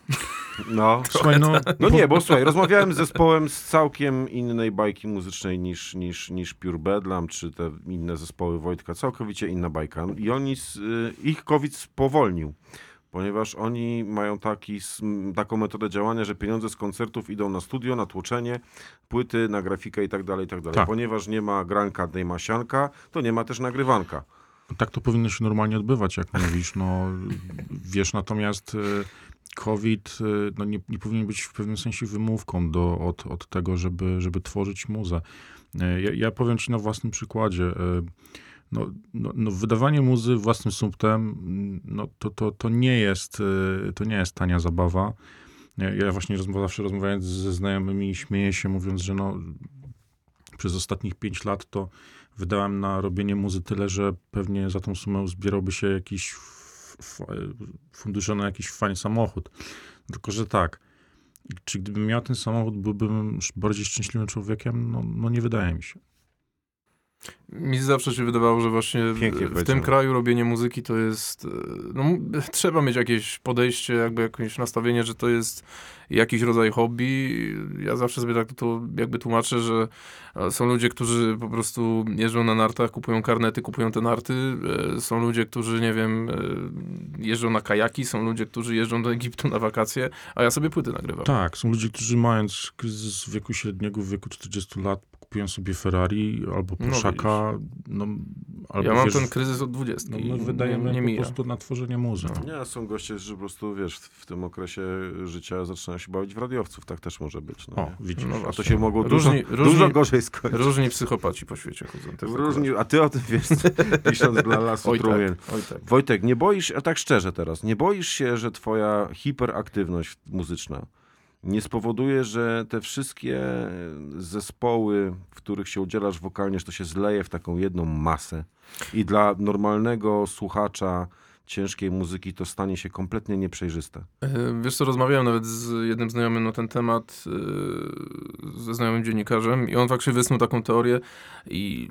No. Słuchaj, no, No nie, bo słuchaj, rozmawiałem z zespołem z całkiem innej bajki muzycznej niż, niż, niż Pure Bedlam, czy te inne zespoły Wojtka, całkowicie inna bajka. I oni, s- y, ich COVID spowolnił, ponieważ oni mają taki, taką metodę działania, że pieniądze z koncertów idą na studio, na tłoczenie, płyty, na grafikę i tak dalej, i tak dalej. Tak. Ponieważ nie ma granka, nie ma sianka, to nie ma też nagrywanka. Tak to powinno się normalnie odbywać, jak mówisz. No, wiesz, natomiast e, COVID e, no, nie, nie powinien być w pewnym sensie wymówką do, od, od tego, żeby, żeby tworzyć muzę. E, Ja, ja powiem ci na własnym przykładzie. e, No, no, no, wydawanie muzy własnym sumptem, no, to, to, to, nie jest, to nie jest tania zabawa. Ja, właśnie rozma- zawsze rozmawiając ze znajomymi śmieję się, mówiąc, że no, przez ostatnich pięć lat to wydałem na robienie muzy tyle, że pewnie za tą sumę zbierałby się jakiś fundusze na jakiś fajny samochód. Tylko, że tak. Czy gdybym miał ten samochód, byłbym bardziej szczęśliwym człowiekiem? No, no nie wydaje mi się. Mi zawsze się wydawało, że właśnie w, Pięknie w tym kraju robienie muzyki to jest, e, no trzeba mieć jakieś podejście, jakby jakieś nastawienie, że to jest jakiś rodzaj hobby. Ja zawsze sobie tak to jakby tłumaczę, że e, są ludzie, którzy po prostu jeżdżą na nartach, kupują karnety, kupują te narty. E, Są ludzie, którzy, nie wiem, jeżdżą na kajaki, są ludzie, którzy jeżdżą do Egiptu na wakacje, a ja sobie płyty nagrywam. Tak, są ludzie, którzy mając kryzys wieku średniego, w wieku 40 lat, kupują sobie Ferrari albo No Porszaka. No, albo ja mam wiesz, ten kryzys od 20 no, my wydajemy nie, nie po prostu na tworzenie muzy. No. Nie, są goście, że po prostu, wiesz, w tym okresie życia zaczynają się bawić w radiowców, tak też może być. No, O, widzisz. No A to się mogło Różni- dużo, różni- dużo gorzej skończyć. Różni psychopaci po świecie chodzą. tak Różni, a ty o tym wiesz, pisząc dla lasu Oj trumien. tak, oj tak. Wojtek, nie boisz, a tak szczerze teraz, nie boisz się, że twoja hiperaktywność muzyczna nie spowoduje, że te wszystkie zespoły, w których się udzielasz wokalnie, że to się zleje w taką jedną masę. I dla normalnego słuchacza ciężkiej muzyki to stanie się kompletnie nieprzejrzyste. E, Wiesz co, rozmawiałem nawet z jednym znajomym na ten temat, e, ze znajomym dziennikarzem i on faktycznie wysnuł taką teorię i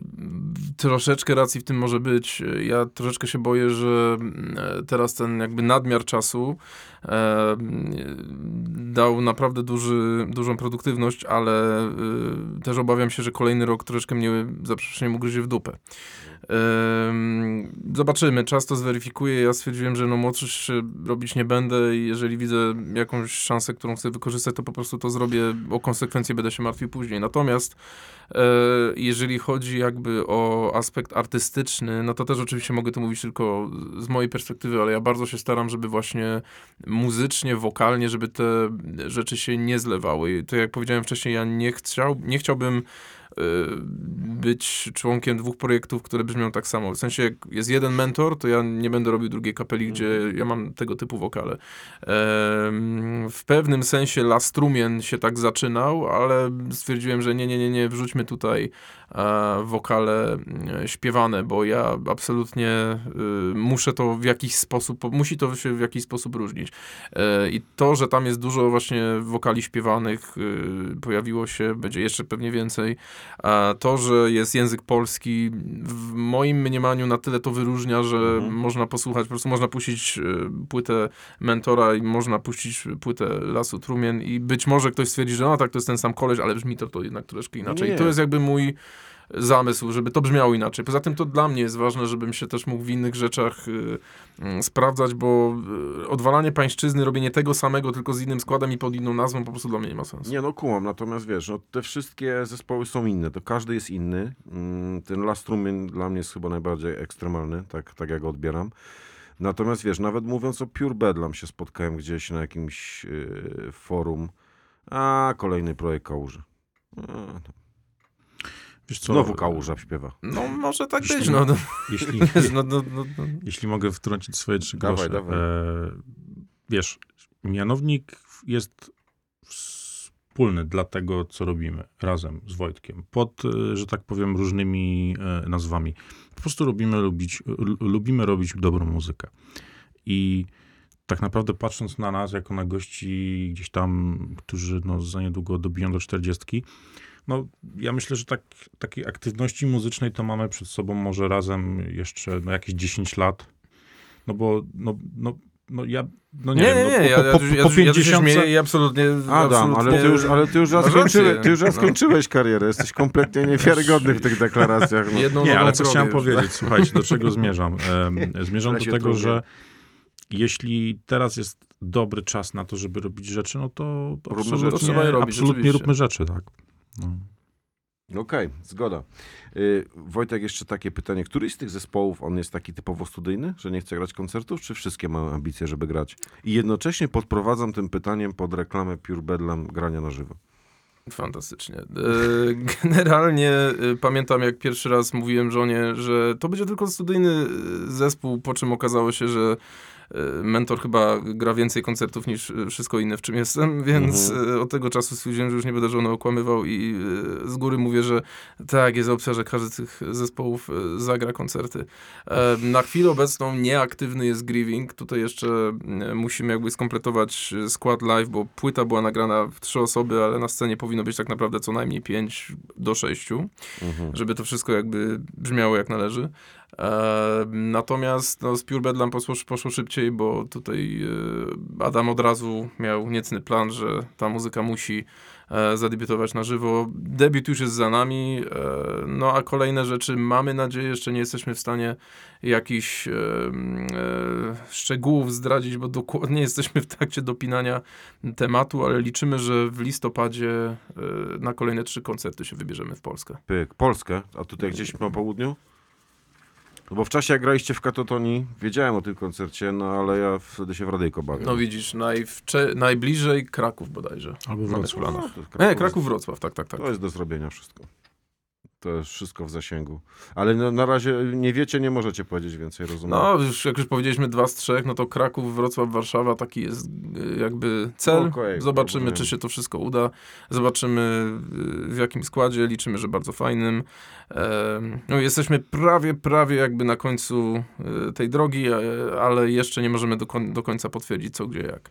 troszeczkę racji w tym może być. Ja troszeczkę się boję, że e, teraz ten jakby nadmiar czasu dał naprawdę duży, dużą produktywność, ale też obawiam się, że kolejny rok troszeczkę mnie za przeproszeniem ugryzie w dupę. Ym, Zobaczymy, czas to zweryfikuje. Ja stwierdziłem, że no młodszy robić nie będę i jeżeli widzę jakąś szansę, którą chcę wykorzystać, to po prostu to zrobię. O konsekwencje będę się martwił później. Natomiast E, Jeżeli chodzi jakby o aspekt artystyczny, no to też oczywiście mogę tu mówić tylko z mojej perspektywy, ale ja bardzo się staram, żeby właśnie muzycznie, wokalnie, żeby te rzeczy się nie zlewały. I to jak powiedziałem wcześniej, ja nie, chciał, nie chciałbym być członkiem dwóch projektów, które brzmią tak samo. W sensie, jak jest jeden mentor, to ja nie będę robił drugiej kapeli, gdzie ja mam tego typu wokale. W pewnym sensie Las Trumien się tak zaczynał, ale stwierdziłem, że nie, nie, nie, nie, wrzućmy tutaj wokale e, śpiewane, bo ja absolutnie e, muszę to w jakiś sposób, musi to się w jakiś sposób różnić. E, I to, że tam jest dużo właśnie wokali śpiewanych, e, pojawiło się, będzie jeszcze pewnie więcej. A to, że jest język polski, w moim mniemaniu na tyle to wyróżnia, że można posłuchać, po prostu można puścić e, płytę Mentora i można puścić płytę Lasu Trumien i być może ktoś stwierdzi, że no tak, to jest ten sam koleś, ale brzmi to, to jednak troszkę inaczej. Nie. I to jest jakby mój zamysł, żeby to brzmiało inaczej. Poza tym to dla mnie jest ważne, żebym się też mógł w innych rzeczach y, y, sprawdzać, bo y, odwalanie pańszczyzny, robienie tego samego, tylko z innym składem i pod inną nazwą po prostu dla mnie nie ma sensu. Nie no, kumam, natomiast wiesz, no, te wszystkie zespoły są inne, to każdy jest inny. Mm, Ten Last Trumin dla mnie jest chyba najbardziej ekstremalny, tak, tak jak go odbieram. Natomiast wiesz, nawet mówiąc o Pure Bedlam się spotkałem gdzieś na jakimś yy, forum, a kolejny projekt Kałuży. A, to Wiesz co, Znowu Kałuża śpiewa. No może tak Jeśli- być, no. no, Jeśli, no, no, no, no. jeśli mogę wtrącić swoje trzy Dawaj, grosze. dawaj. E, wiesz, mianownik jest wspólny dla tego, co robimy razem z Wojtkiem. Pod, e, że tak powiem, różnymi e, nazwami. Po prostu lubimy, lubić, lubimy robić dobrą muzykę. I tak naprawdę patrząc na nas, jako na gości gdzieś tam, którzy no, za niedługo dobiją do czterdziestki, no ja myślę, że tak, takiej aktywności muzycznej to mamy przed sobą może razem jeszcze no, jakieś 10 lat. No bo, no, no, no ja, no nie, Nie, wiem, nie, nie, no, ja, po, ja, po, ja, po tu- ja tu się 50 śmieję i absolutnie... Adam, absolutnie ale ty już, ale ty już raz skończyłeś, ty już raz No. skończyłeś karierę, jesteś kompletnie niewiarygodny w tych deklaracjach. No. Jedną Nie, ale co chciałem już. powiedzieć, słuchajcie, do czego zmierzam? Zmierzam do tego, że jeśli teraz jest dobry czas na to, żeby robić rzeczy, no to Róbmy absolutnie, rzeczy. Je robić, absolutnie róbmy rzeczy, tak. No. Okej, zgoda. Y, Wojtek, jeszcze takie pytanie. Któryś z tych zespołów, on jest taki typowo studyjny, że nie chce grać koncertów, czy wszystkie mają ambicje, żeby grać? I jednocześnie podprowadzam tym pytaniem pod reklamę Pure Bedlam grania na żywo. Fantastycznie. E, Generalnie e, pamiętam, jak pierwszy raz mówiłem żonie, że to będzie tylko studyjny e, zespół, po czym okazało się, że mentor chyba gra więcej koncertów niż e, wszystko inne, w czym jestem, więc e, od tego czasu stwierdziłem, że już nie będę żony okłamywał i z góry mówię, że tak, jest opcja, że każdy z tych zespołów zagra koncerty. E, Na chwilę obecną nieaktywny jest Grieving. Tutaj jeszcze e, musimy jakby skompletować skład live, bo płyta była nagrana w trzy osoby, ale na scenie powinno być tak naprawdę co najmniej pięć do sześciu, żeby to wszystko jakby brzmiało jak należy. Natomiast no, z Pure Bedlam poszło, poszło szybciej, bo tutaj e, Adam od razu miał niecny plan, że ta muzyka musi e, zadebiutować na żywo. Debiut już jest za nami, e, no a kolejne rzeczy mamy nadzieję, jeszcze nie jesteśmy w stanie jakichś szczegółów zdradzić, bo dokładnie jesteśmy w trakcie dopinania tematu, ale liczymy, że w listopadzie na kolejne trzy koncerty się wybierzemy w Polskę. Pyk, Polskę, a tutaj gdzieś na południu? No bo w czasie jak graliście w Katotonii, wiedziałem o tym koncercie, no ale ja wtedy się w radyjko bawię. No widzisz, najwcze- najbliżej Kraków bodajże. Albo w Wrocław. planach. to Nie, Kraków, Wrocław, tak, tak, tak. To jest do zrobienia wszystko. To jest wszystko w zasięgu. Ale no, na razie nie wiecie, nie możecie powiedzieć więcej, rozumiem. No, już, jak już powiedzieliśmy dwa z trzech, no to Kraków, Wrocław, Warszawa, taki jest y, jakby cel. Okej, Zobaczymy, czy się to wszystko uda. Zobaczymy y, w jakim składzie. Liczymy, że bardzo fajnym. No, jesteśmy prawie, prawie jakby na końcu y, tej drogi, ale jeszcze nie możemy do, do końca potwierdzić co, gdzie, jak.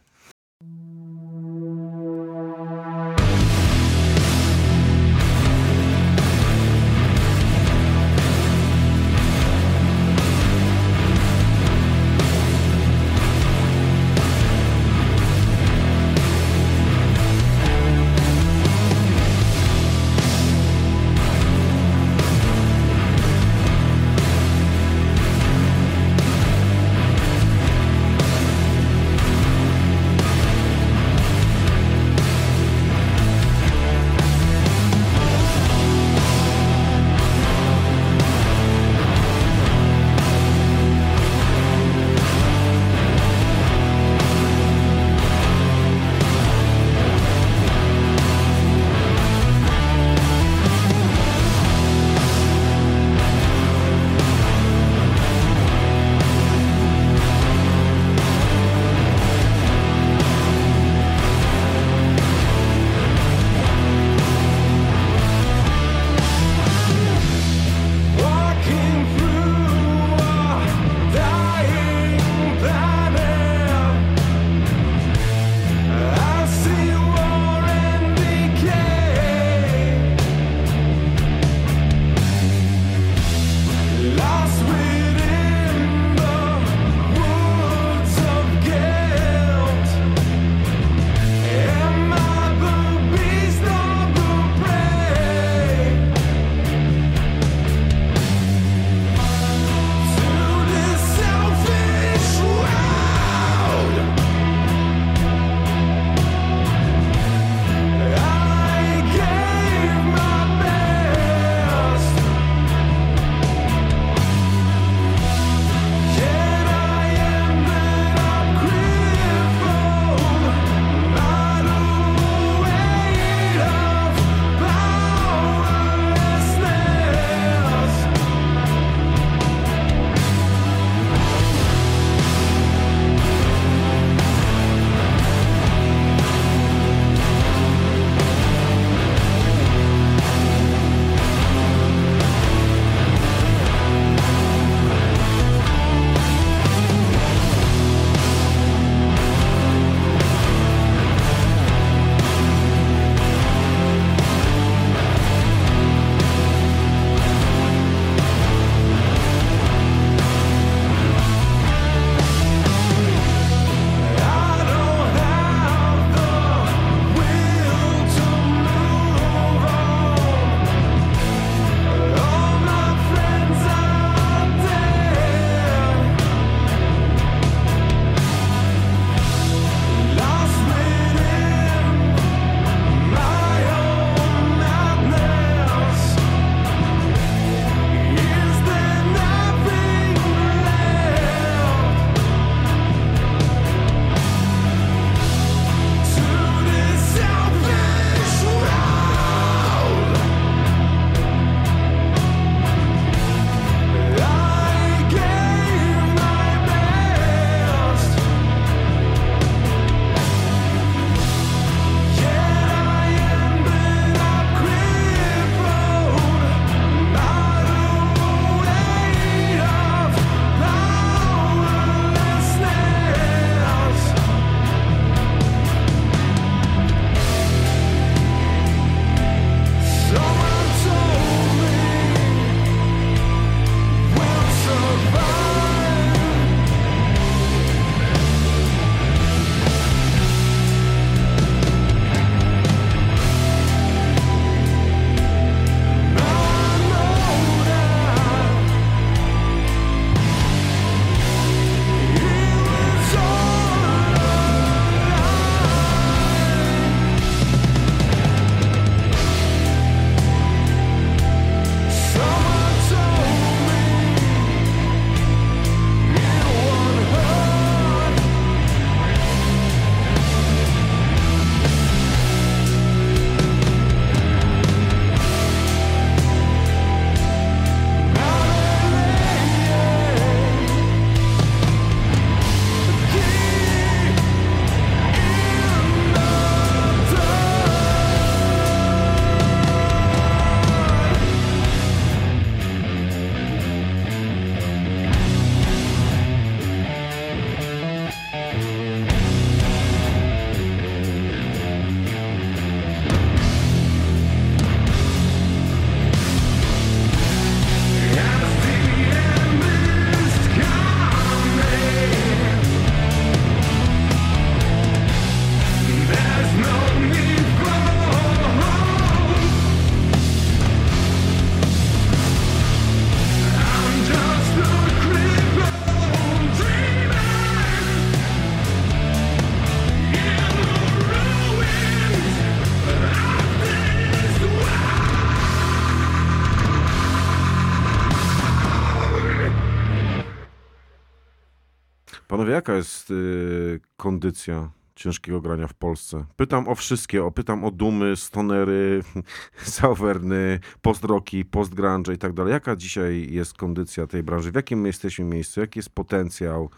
Jaka jest y, kondycja ciężkiego grania w Polsce? Pytam o wszystkie, o, pytam o dumy, stonery, sauwerny, post-rocki, post-grunge i tak dalej. Jaka dzisiaj jest kondycja tej branży? W jakim my jesteśmy miejscu? Jaki jest potencjał?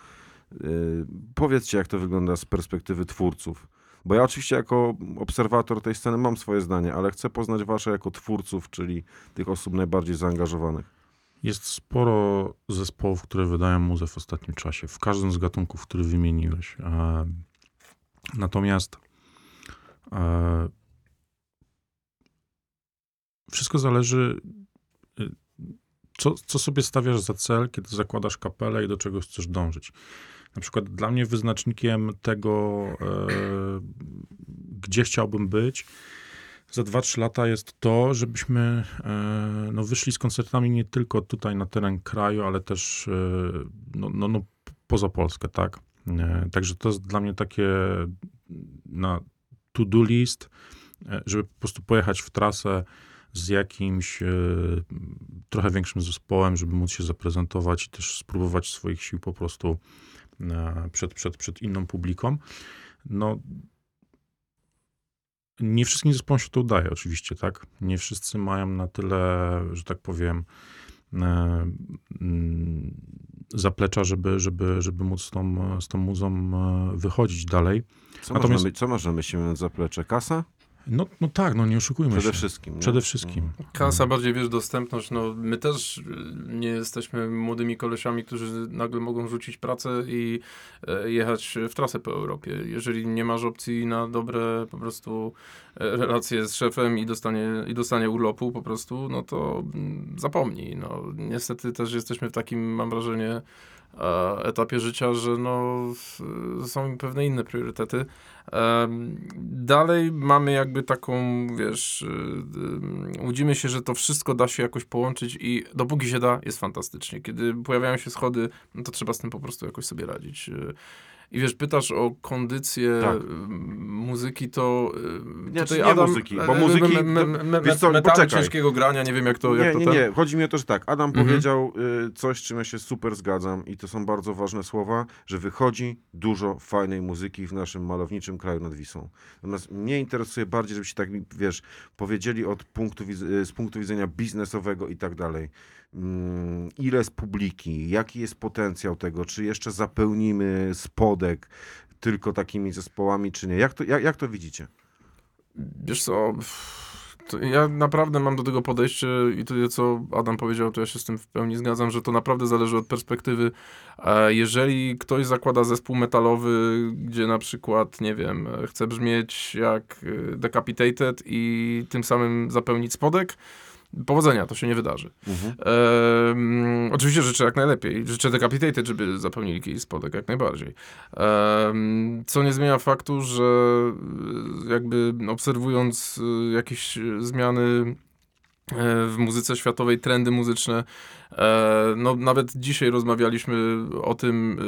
Y, powiedzcie, jak to wygląda z perspektywy twórców. Bo ja oczywiście jako obserwator tej sceny mam swoje zdanie, ale chcę poznać wasze jako twórców, czyli tych osób najbardziej zaangażowanych. Jest sporo zespołów, które wydają muzę w ostatnim czasie, w każdym z gatunków, który wymieniłeś. E, Natomiast e, wszystko zależy, y, co, co sobie stawiasz za cel, kiedy zakładasz kapelę i do czego chcesz dążyć. Na przykład dla mnie wyznacznikiem tego, e, gdzie chciałbym być, za 2-3 lata jest to, żebyśmy e, no, wyszli z koncertami nie tylko tutaj na teren kraju, ale też e, no, no, no, poza Polskę, tak? E, Także to jest dla mnie takie na to-do list, żeby po prostu pojechać w trasę z jakimś trochę większym zespołem, żeby móc się zaprezentować i też spróbować swoich sił po prostu przed, przed, przed inną publiką. No, nie wszystkim zespołom się to udaje, oczywiście, tak? Nie wszyscy mają na tyle, że tak powiem, e, mm, zaplecza, żeby, żeby, żeby móc z tą, z tą muzą e, wychodzić dalej. Co, Natomiast- można, co można mówiąc zaplecze? Kasa? No, no tak, no nie oszukujmy Przede się. wszystkim. nie? Przede wszystkim. Kasa, bardziej wiesz, dostępność. No, my też y, nie jesteśmy młodymi kolesiami, którzy nagle mogą rzucić pracę i e, jechać w trasę po Europie. Jeżeli nie masz opcji na dobre po prostu e, relacje z szefem i dostanie, i dostanie urlopu po prostu, no to mm, zapomnij. No, niestety też jesteśmy w takim, mam wrażenie, etapie życia, że no, są pewne inne priorytety. Dalej mamy jakby taką, wiesz, y, y, łudzimy się, że to wszystko da się jakoś połączyć i dopóki się da, jest fantastycznie. Kiedy pojawiają się schody, no to trzeba z tym po prostu jakoś sobie radzić. I wiesz, pytasz o kondycję Tak. y, muzyki, to y, Nie, tutaj nie Adam... muzyki, bo e, muzyki- me, me, me, wiesz co, metalu ciężkiego grania, nie wiem jak to... Nie, jak to nie, ten- nie. Chodzi mi o to, że tak. Adam Mhm. powiedział y, coś, z czym ja się super zgadzam i to są bardzo ważne słowa, że wychodzi dużo fajnej muzyki w naszym malowniczym kraju nad Wisą. Natomiast mnie interesuje bardziej, żebyście tak, wiesz, powiedzieli od punktu, z punktu widzenia biznesowego i tak dalej. Mm, ile jest publiki, jaki jest potencjał tego, czy jeszcze zapełnimy spodek tylko takimi zespołami, czy nie. Jak to, jak, jak to widzicie? Wiesz co, ja naprawdę mam do tego podejście i to, co Adam powiedział, to ja się z tym w pełni zgadzam, że to naprawdę zależy od perspektywy. Jeżeli ktoś zakłada zespół metalowy, gdzie na przykład, nie wiem, chce brzmieć jak e, Decapitated i tym samym zapełnić spodek, powodzenia, to się nie wydarzy. Mhm. Oczywiście życzę jak najlepiej. Życzę Decapitated, żeby zapełnili kiedyś spodek jak najbardziej. Co nie zmienia faktu, że y, jakby obserwując y, jakieś zmiany e, w muzyce światowej, trendy muzyczne. E, No, nawet dzisiaj rozmawialiśmy o tym,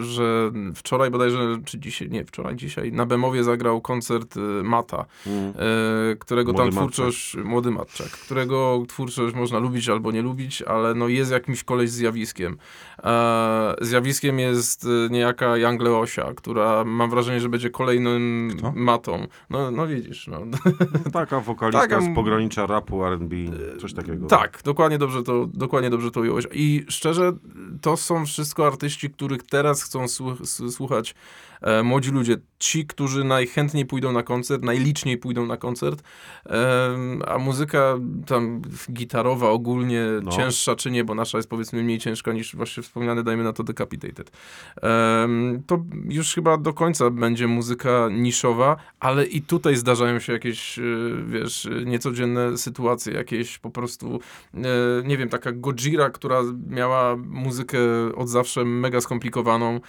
y, że wczoraj bodajże, czy dzisiaj, nie, wczoraj, dzisiaj na Bemowie zagrał koncert y, Mata, e, którego Młody tam twórczość, młody Matczak, którego twórczość można lubić albo nie lubić, ale no jest jakimś koleś zjawiskiem. E, zjawiskiem jest e, niejaka Young Leosia, która mam wrażenie, że będzie kolejnym Kto? matą. No, no widzisz, no. Taka wokalistka Taka- z pogranicza rapu, R&B, coś takiego. Tak, dokładnie dobrze to, dokładnie dobrze I szczerze, to są wszystko artyści, których teraz chcą słuchać e, młodzi ludzie. Ci, którzy najchętniej pójdą na koncert, najliczniej pójdą na koncert, Em, a muzyka tam gitarowa ogólnie No. cięższa czy nie, bo nasza jest powiedzmy mniej ciężka niż właśnie wspomniane, dajmy na to Decapitated. Em, to już chyba do końca będzie muzyka niszowa, ale i tutaj zdarzają się jakieś, e, wiesz, e, niecodzienne sytuacje, jakieś po prostu, e, nie wiem, taka Gojira, która miała muzykę od zawsze mega skomplikowaną,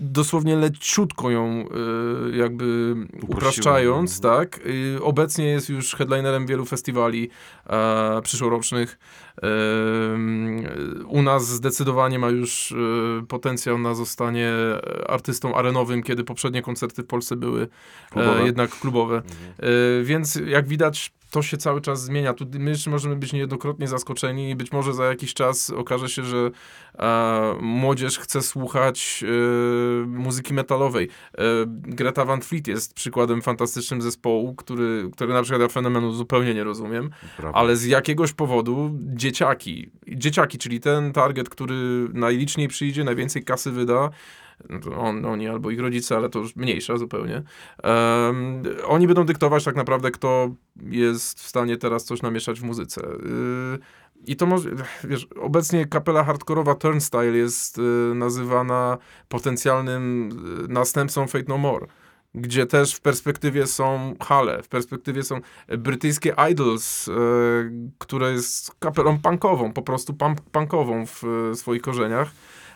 dosłownie leciutko ją e, jakby upraszczając, tak, y, obecnie jest już headlinerem wielu festiwali e, przyszłorocznych. U nas zdecydowanie ma już e, potencjał na zostanie artystą arenowym, kiedy poprzednie koncerty w Polsce były Klubowe? e, jednak klubowe. E, Więc jak widać, to się cały czas zmienia. Tu my jeszcze możemy być niejednokrotnie zaskoczeni i być może za jakiś czas okaże się, że e, młodzież chce słuchać e, muzyki metalowej. E, Greta Van Fleet jest przykładem fantastycznym zespołu, który, który na przykład ja fenomenu zupełnie nie rozumiem, Prawda. ale z jakiegoś powodu dzieciaki, dzieciaki, czyli ten target, który najliczniej przyjdzie, najwięcej kasy wyda, no on, oni albo ich rodzice, ale to już mniejsza zupełnie. Em, oni będą dyktować tak naprawdę, kto jest w stanie teraz coś namieszać w muzyce. Yy, I to może, wiesz, obecnie kapela hardkorowa Turnstile jest y, nazywana potencjalnym y, następcą Fate No More. Gdzie też w perspektywie są hale, w perspektywie są brytyjskie Idols, y, które jest kapelą punkową, po prostu punk, punkową w y, swoich korzeniach.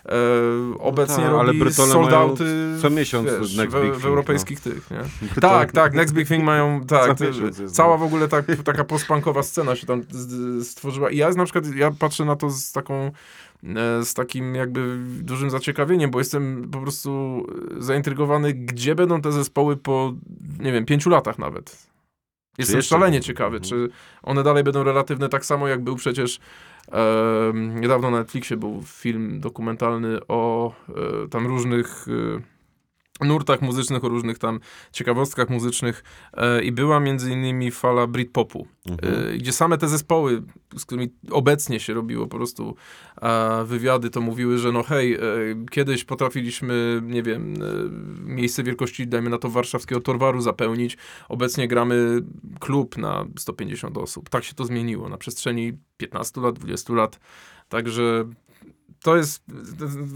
E, obecnie tak, ale robi Brytole sold mają outy co miesiąc wiesz, Next w, w europejskich tych, nie? Tak, tak, Next Big Thing mają, tak, jest, cała no. w ogóle tak, taka postpunkowa scena się tam stworzyła i ja na przykład, ja patrzę na to z taką, e, z takim jakby dużym zaciekawieniem, bo jestem po prostu zaintrygowany, gdzie będą te zespoły po, nie wiem, pięciu latach nawet. Jestem jeszcze szalenie ciekawy, Mhm. czy one dalej będą relatywne tak samo, jak był przecież em, niedawno na Netflixie był film dokumentalny o e, tam różnych e, nurtach muzycznych, o różnych tam ciekawostkach muzycznych e, i była między innymi fala Britpopu, Mhm. e, gdzie same te zespoły, z którymi obecnie się robiło po prostu e, wywiady, to mówiły, że no hej, e, kiedyś potrafiliśmy, nie wiem, e, miejsce wielkości, dajmy na to warszawskiego Torwaru zapełnić, obecnie gramy klub na 150 osób. Tak się to zmieniło na przestrzeni 15 lat, 20 lat, także to jest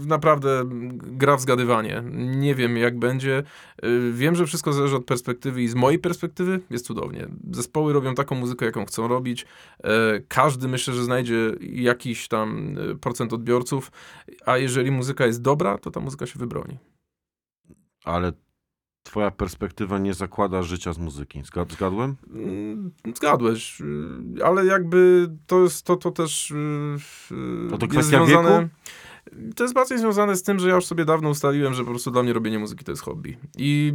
naprawdę gra w zgadywanie. Nie wiem, jak będzie. Y, Wiem, że wszystko zależy od perspektywy i z mojej perspektywy jest cudownie. Zespoły robią taką muzykę, jaką chcą robić. E, Każdy myślę, że znajdzie jakiś tam y, procent odbiorców, a jeżeli muzyka jest dobra, to ta muzyka się wybroni. Ale twoja perspektywa nie zakłada życia z muzyki. Zgad, zgadłem? Mm, Zgadłeś, y, ale jakby to jest to, to też y, y, To kwestia związane. wieku? To jest bardziej związane z tym, że ja już sobie dawno ustaliłem, że po prostu dla mnie robienie muzyki to jest hobby. I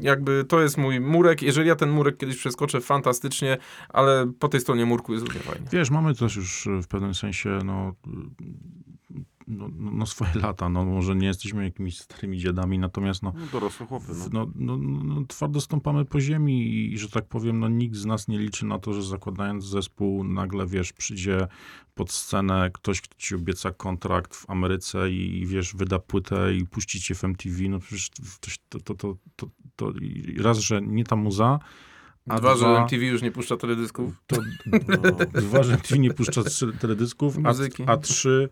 jakby to jest mój murek. Jeżeli ja ten murek kiedyś przeskoczę, fantastycznie, ale po tej stronie murku jest równie fajnie. Wiesz, mamy też już w pewnym sensie no, no, no, no swoje lata. No, może nie jesteśmy jakimiś starymi dziadami, natomiast no, No, dorosłe chłopy. No. no, no, no, no, twardo stąpamy po ziemi i, że tak powiem, no, nikt z nas nie liczy na to, że zakładając zespół nagle, wiesz, przyjdzie pod scenę ktoś, kto ci obieca kontrakt w Ameryce i, i wiesz, wyda płytę i puści cię w MTV. No przecież to, to, to, to, to, raz, że nie ta muza, a Dwa, że MTV już nie puszcza teledysków. to, no, dwa, że MTV nie puszcza teledysków, a, a trzy,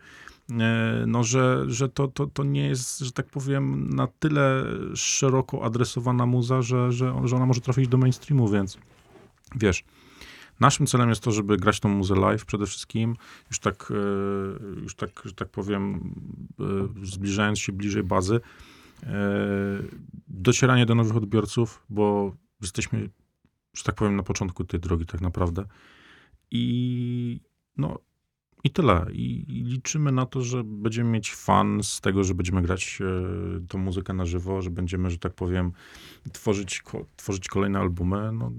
no, że, że to, to, to nie jest, że tak powiem, na tyle szeroko adresowana muza, że, że, że ona może trafić do mainstreamu, więc wiesz, naszym celem jest to, żeby grać tą muzę live przede wszystkim, już tak, e, już tak, że tak powiem, e, zbliżając się bliżej bazy, e, docieranie do nowych odbiorców, bo jesteśmy, że tak powiem, na początku tej drogi tak naprawdę. I no i tyle. I, I liczymy na to, że będziemy mieć fan z tego, że będziemy grać e, tą muzykę na żywo, że będziemy, że tak powiem, tworzyć, ko, tworzyć kolejne albumy. No,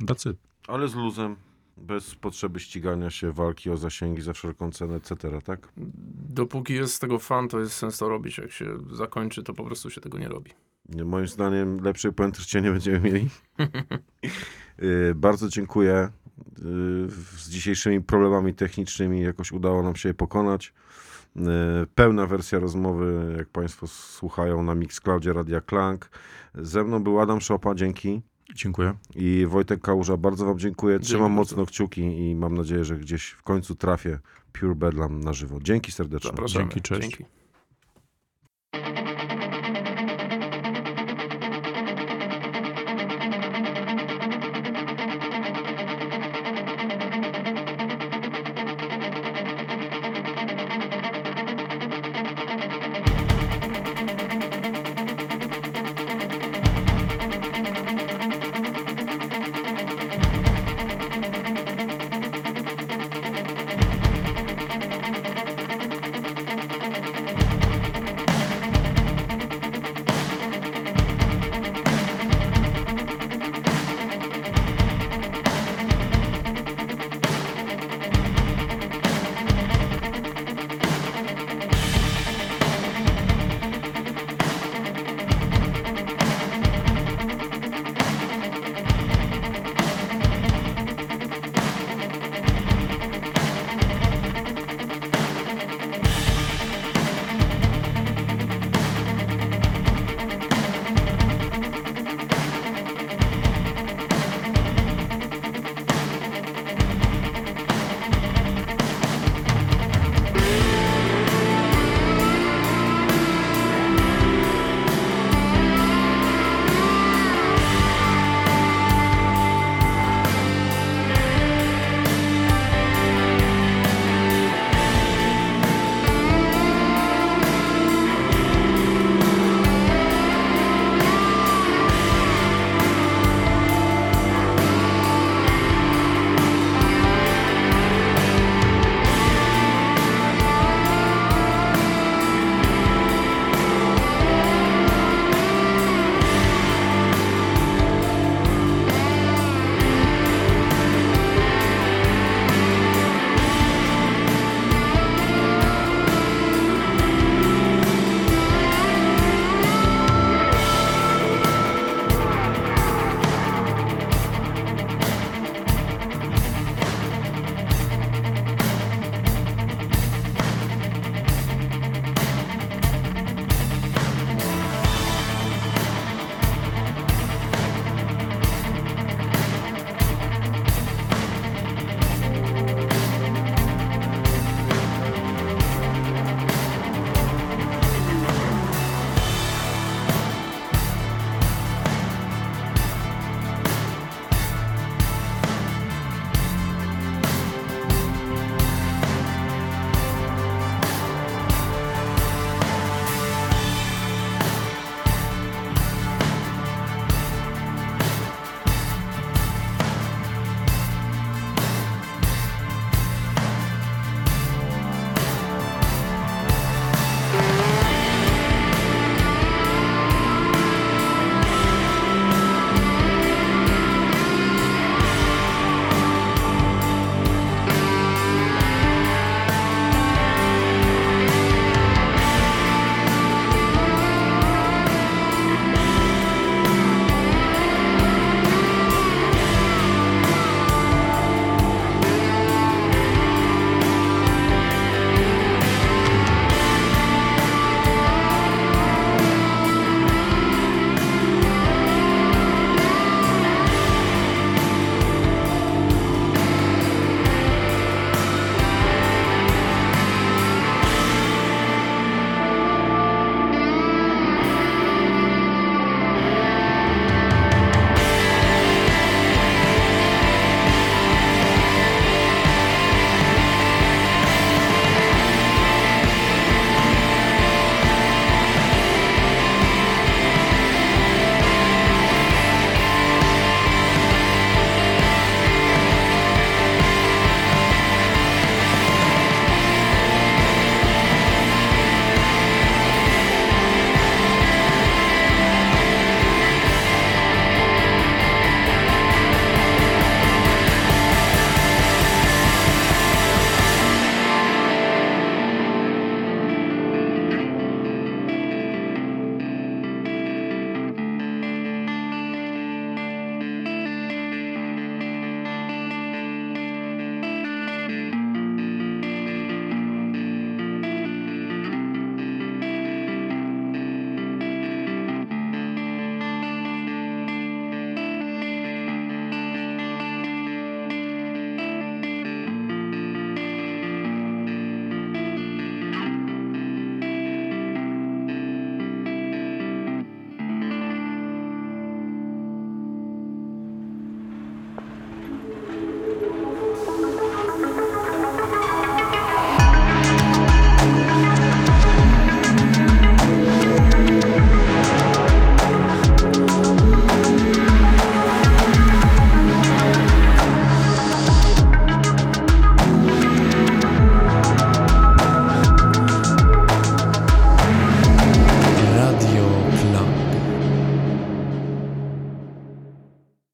that's it. Ale z luzem, bez potrzeby ścigania się, walki o zasięgi za wszelką cenę, etc., tak? Dopóki jest z tego fan, to jest sens to robić. Jak się zakończy, to po prostu się tego nie robi. Nie, Moim zdaniem lepszej puentry nie będziemy mieli. Y, Bardzo dziękuję. Z dzisiejszymi problemami technicznymi jakoś udało nam się je pokonać. Y, Pełna wersja rozmowy, jak Państwo słuchają na Mixcloudzie Radia Klank. Ze mną był Adam Szopa, dzięki. Dziękuję. I Wojtek Kałuża, bardzo Wam dziękuję. Trzymam Dzięki mocno kciuki i mam nadzieję, że gdzieś w końcu trafię Pure Bedlam na żywo. Dzięki serdecznie. Zapraszamy. Dzięki, cześć. Dzięki.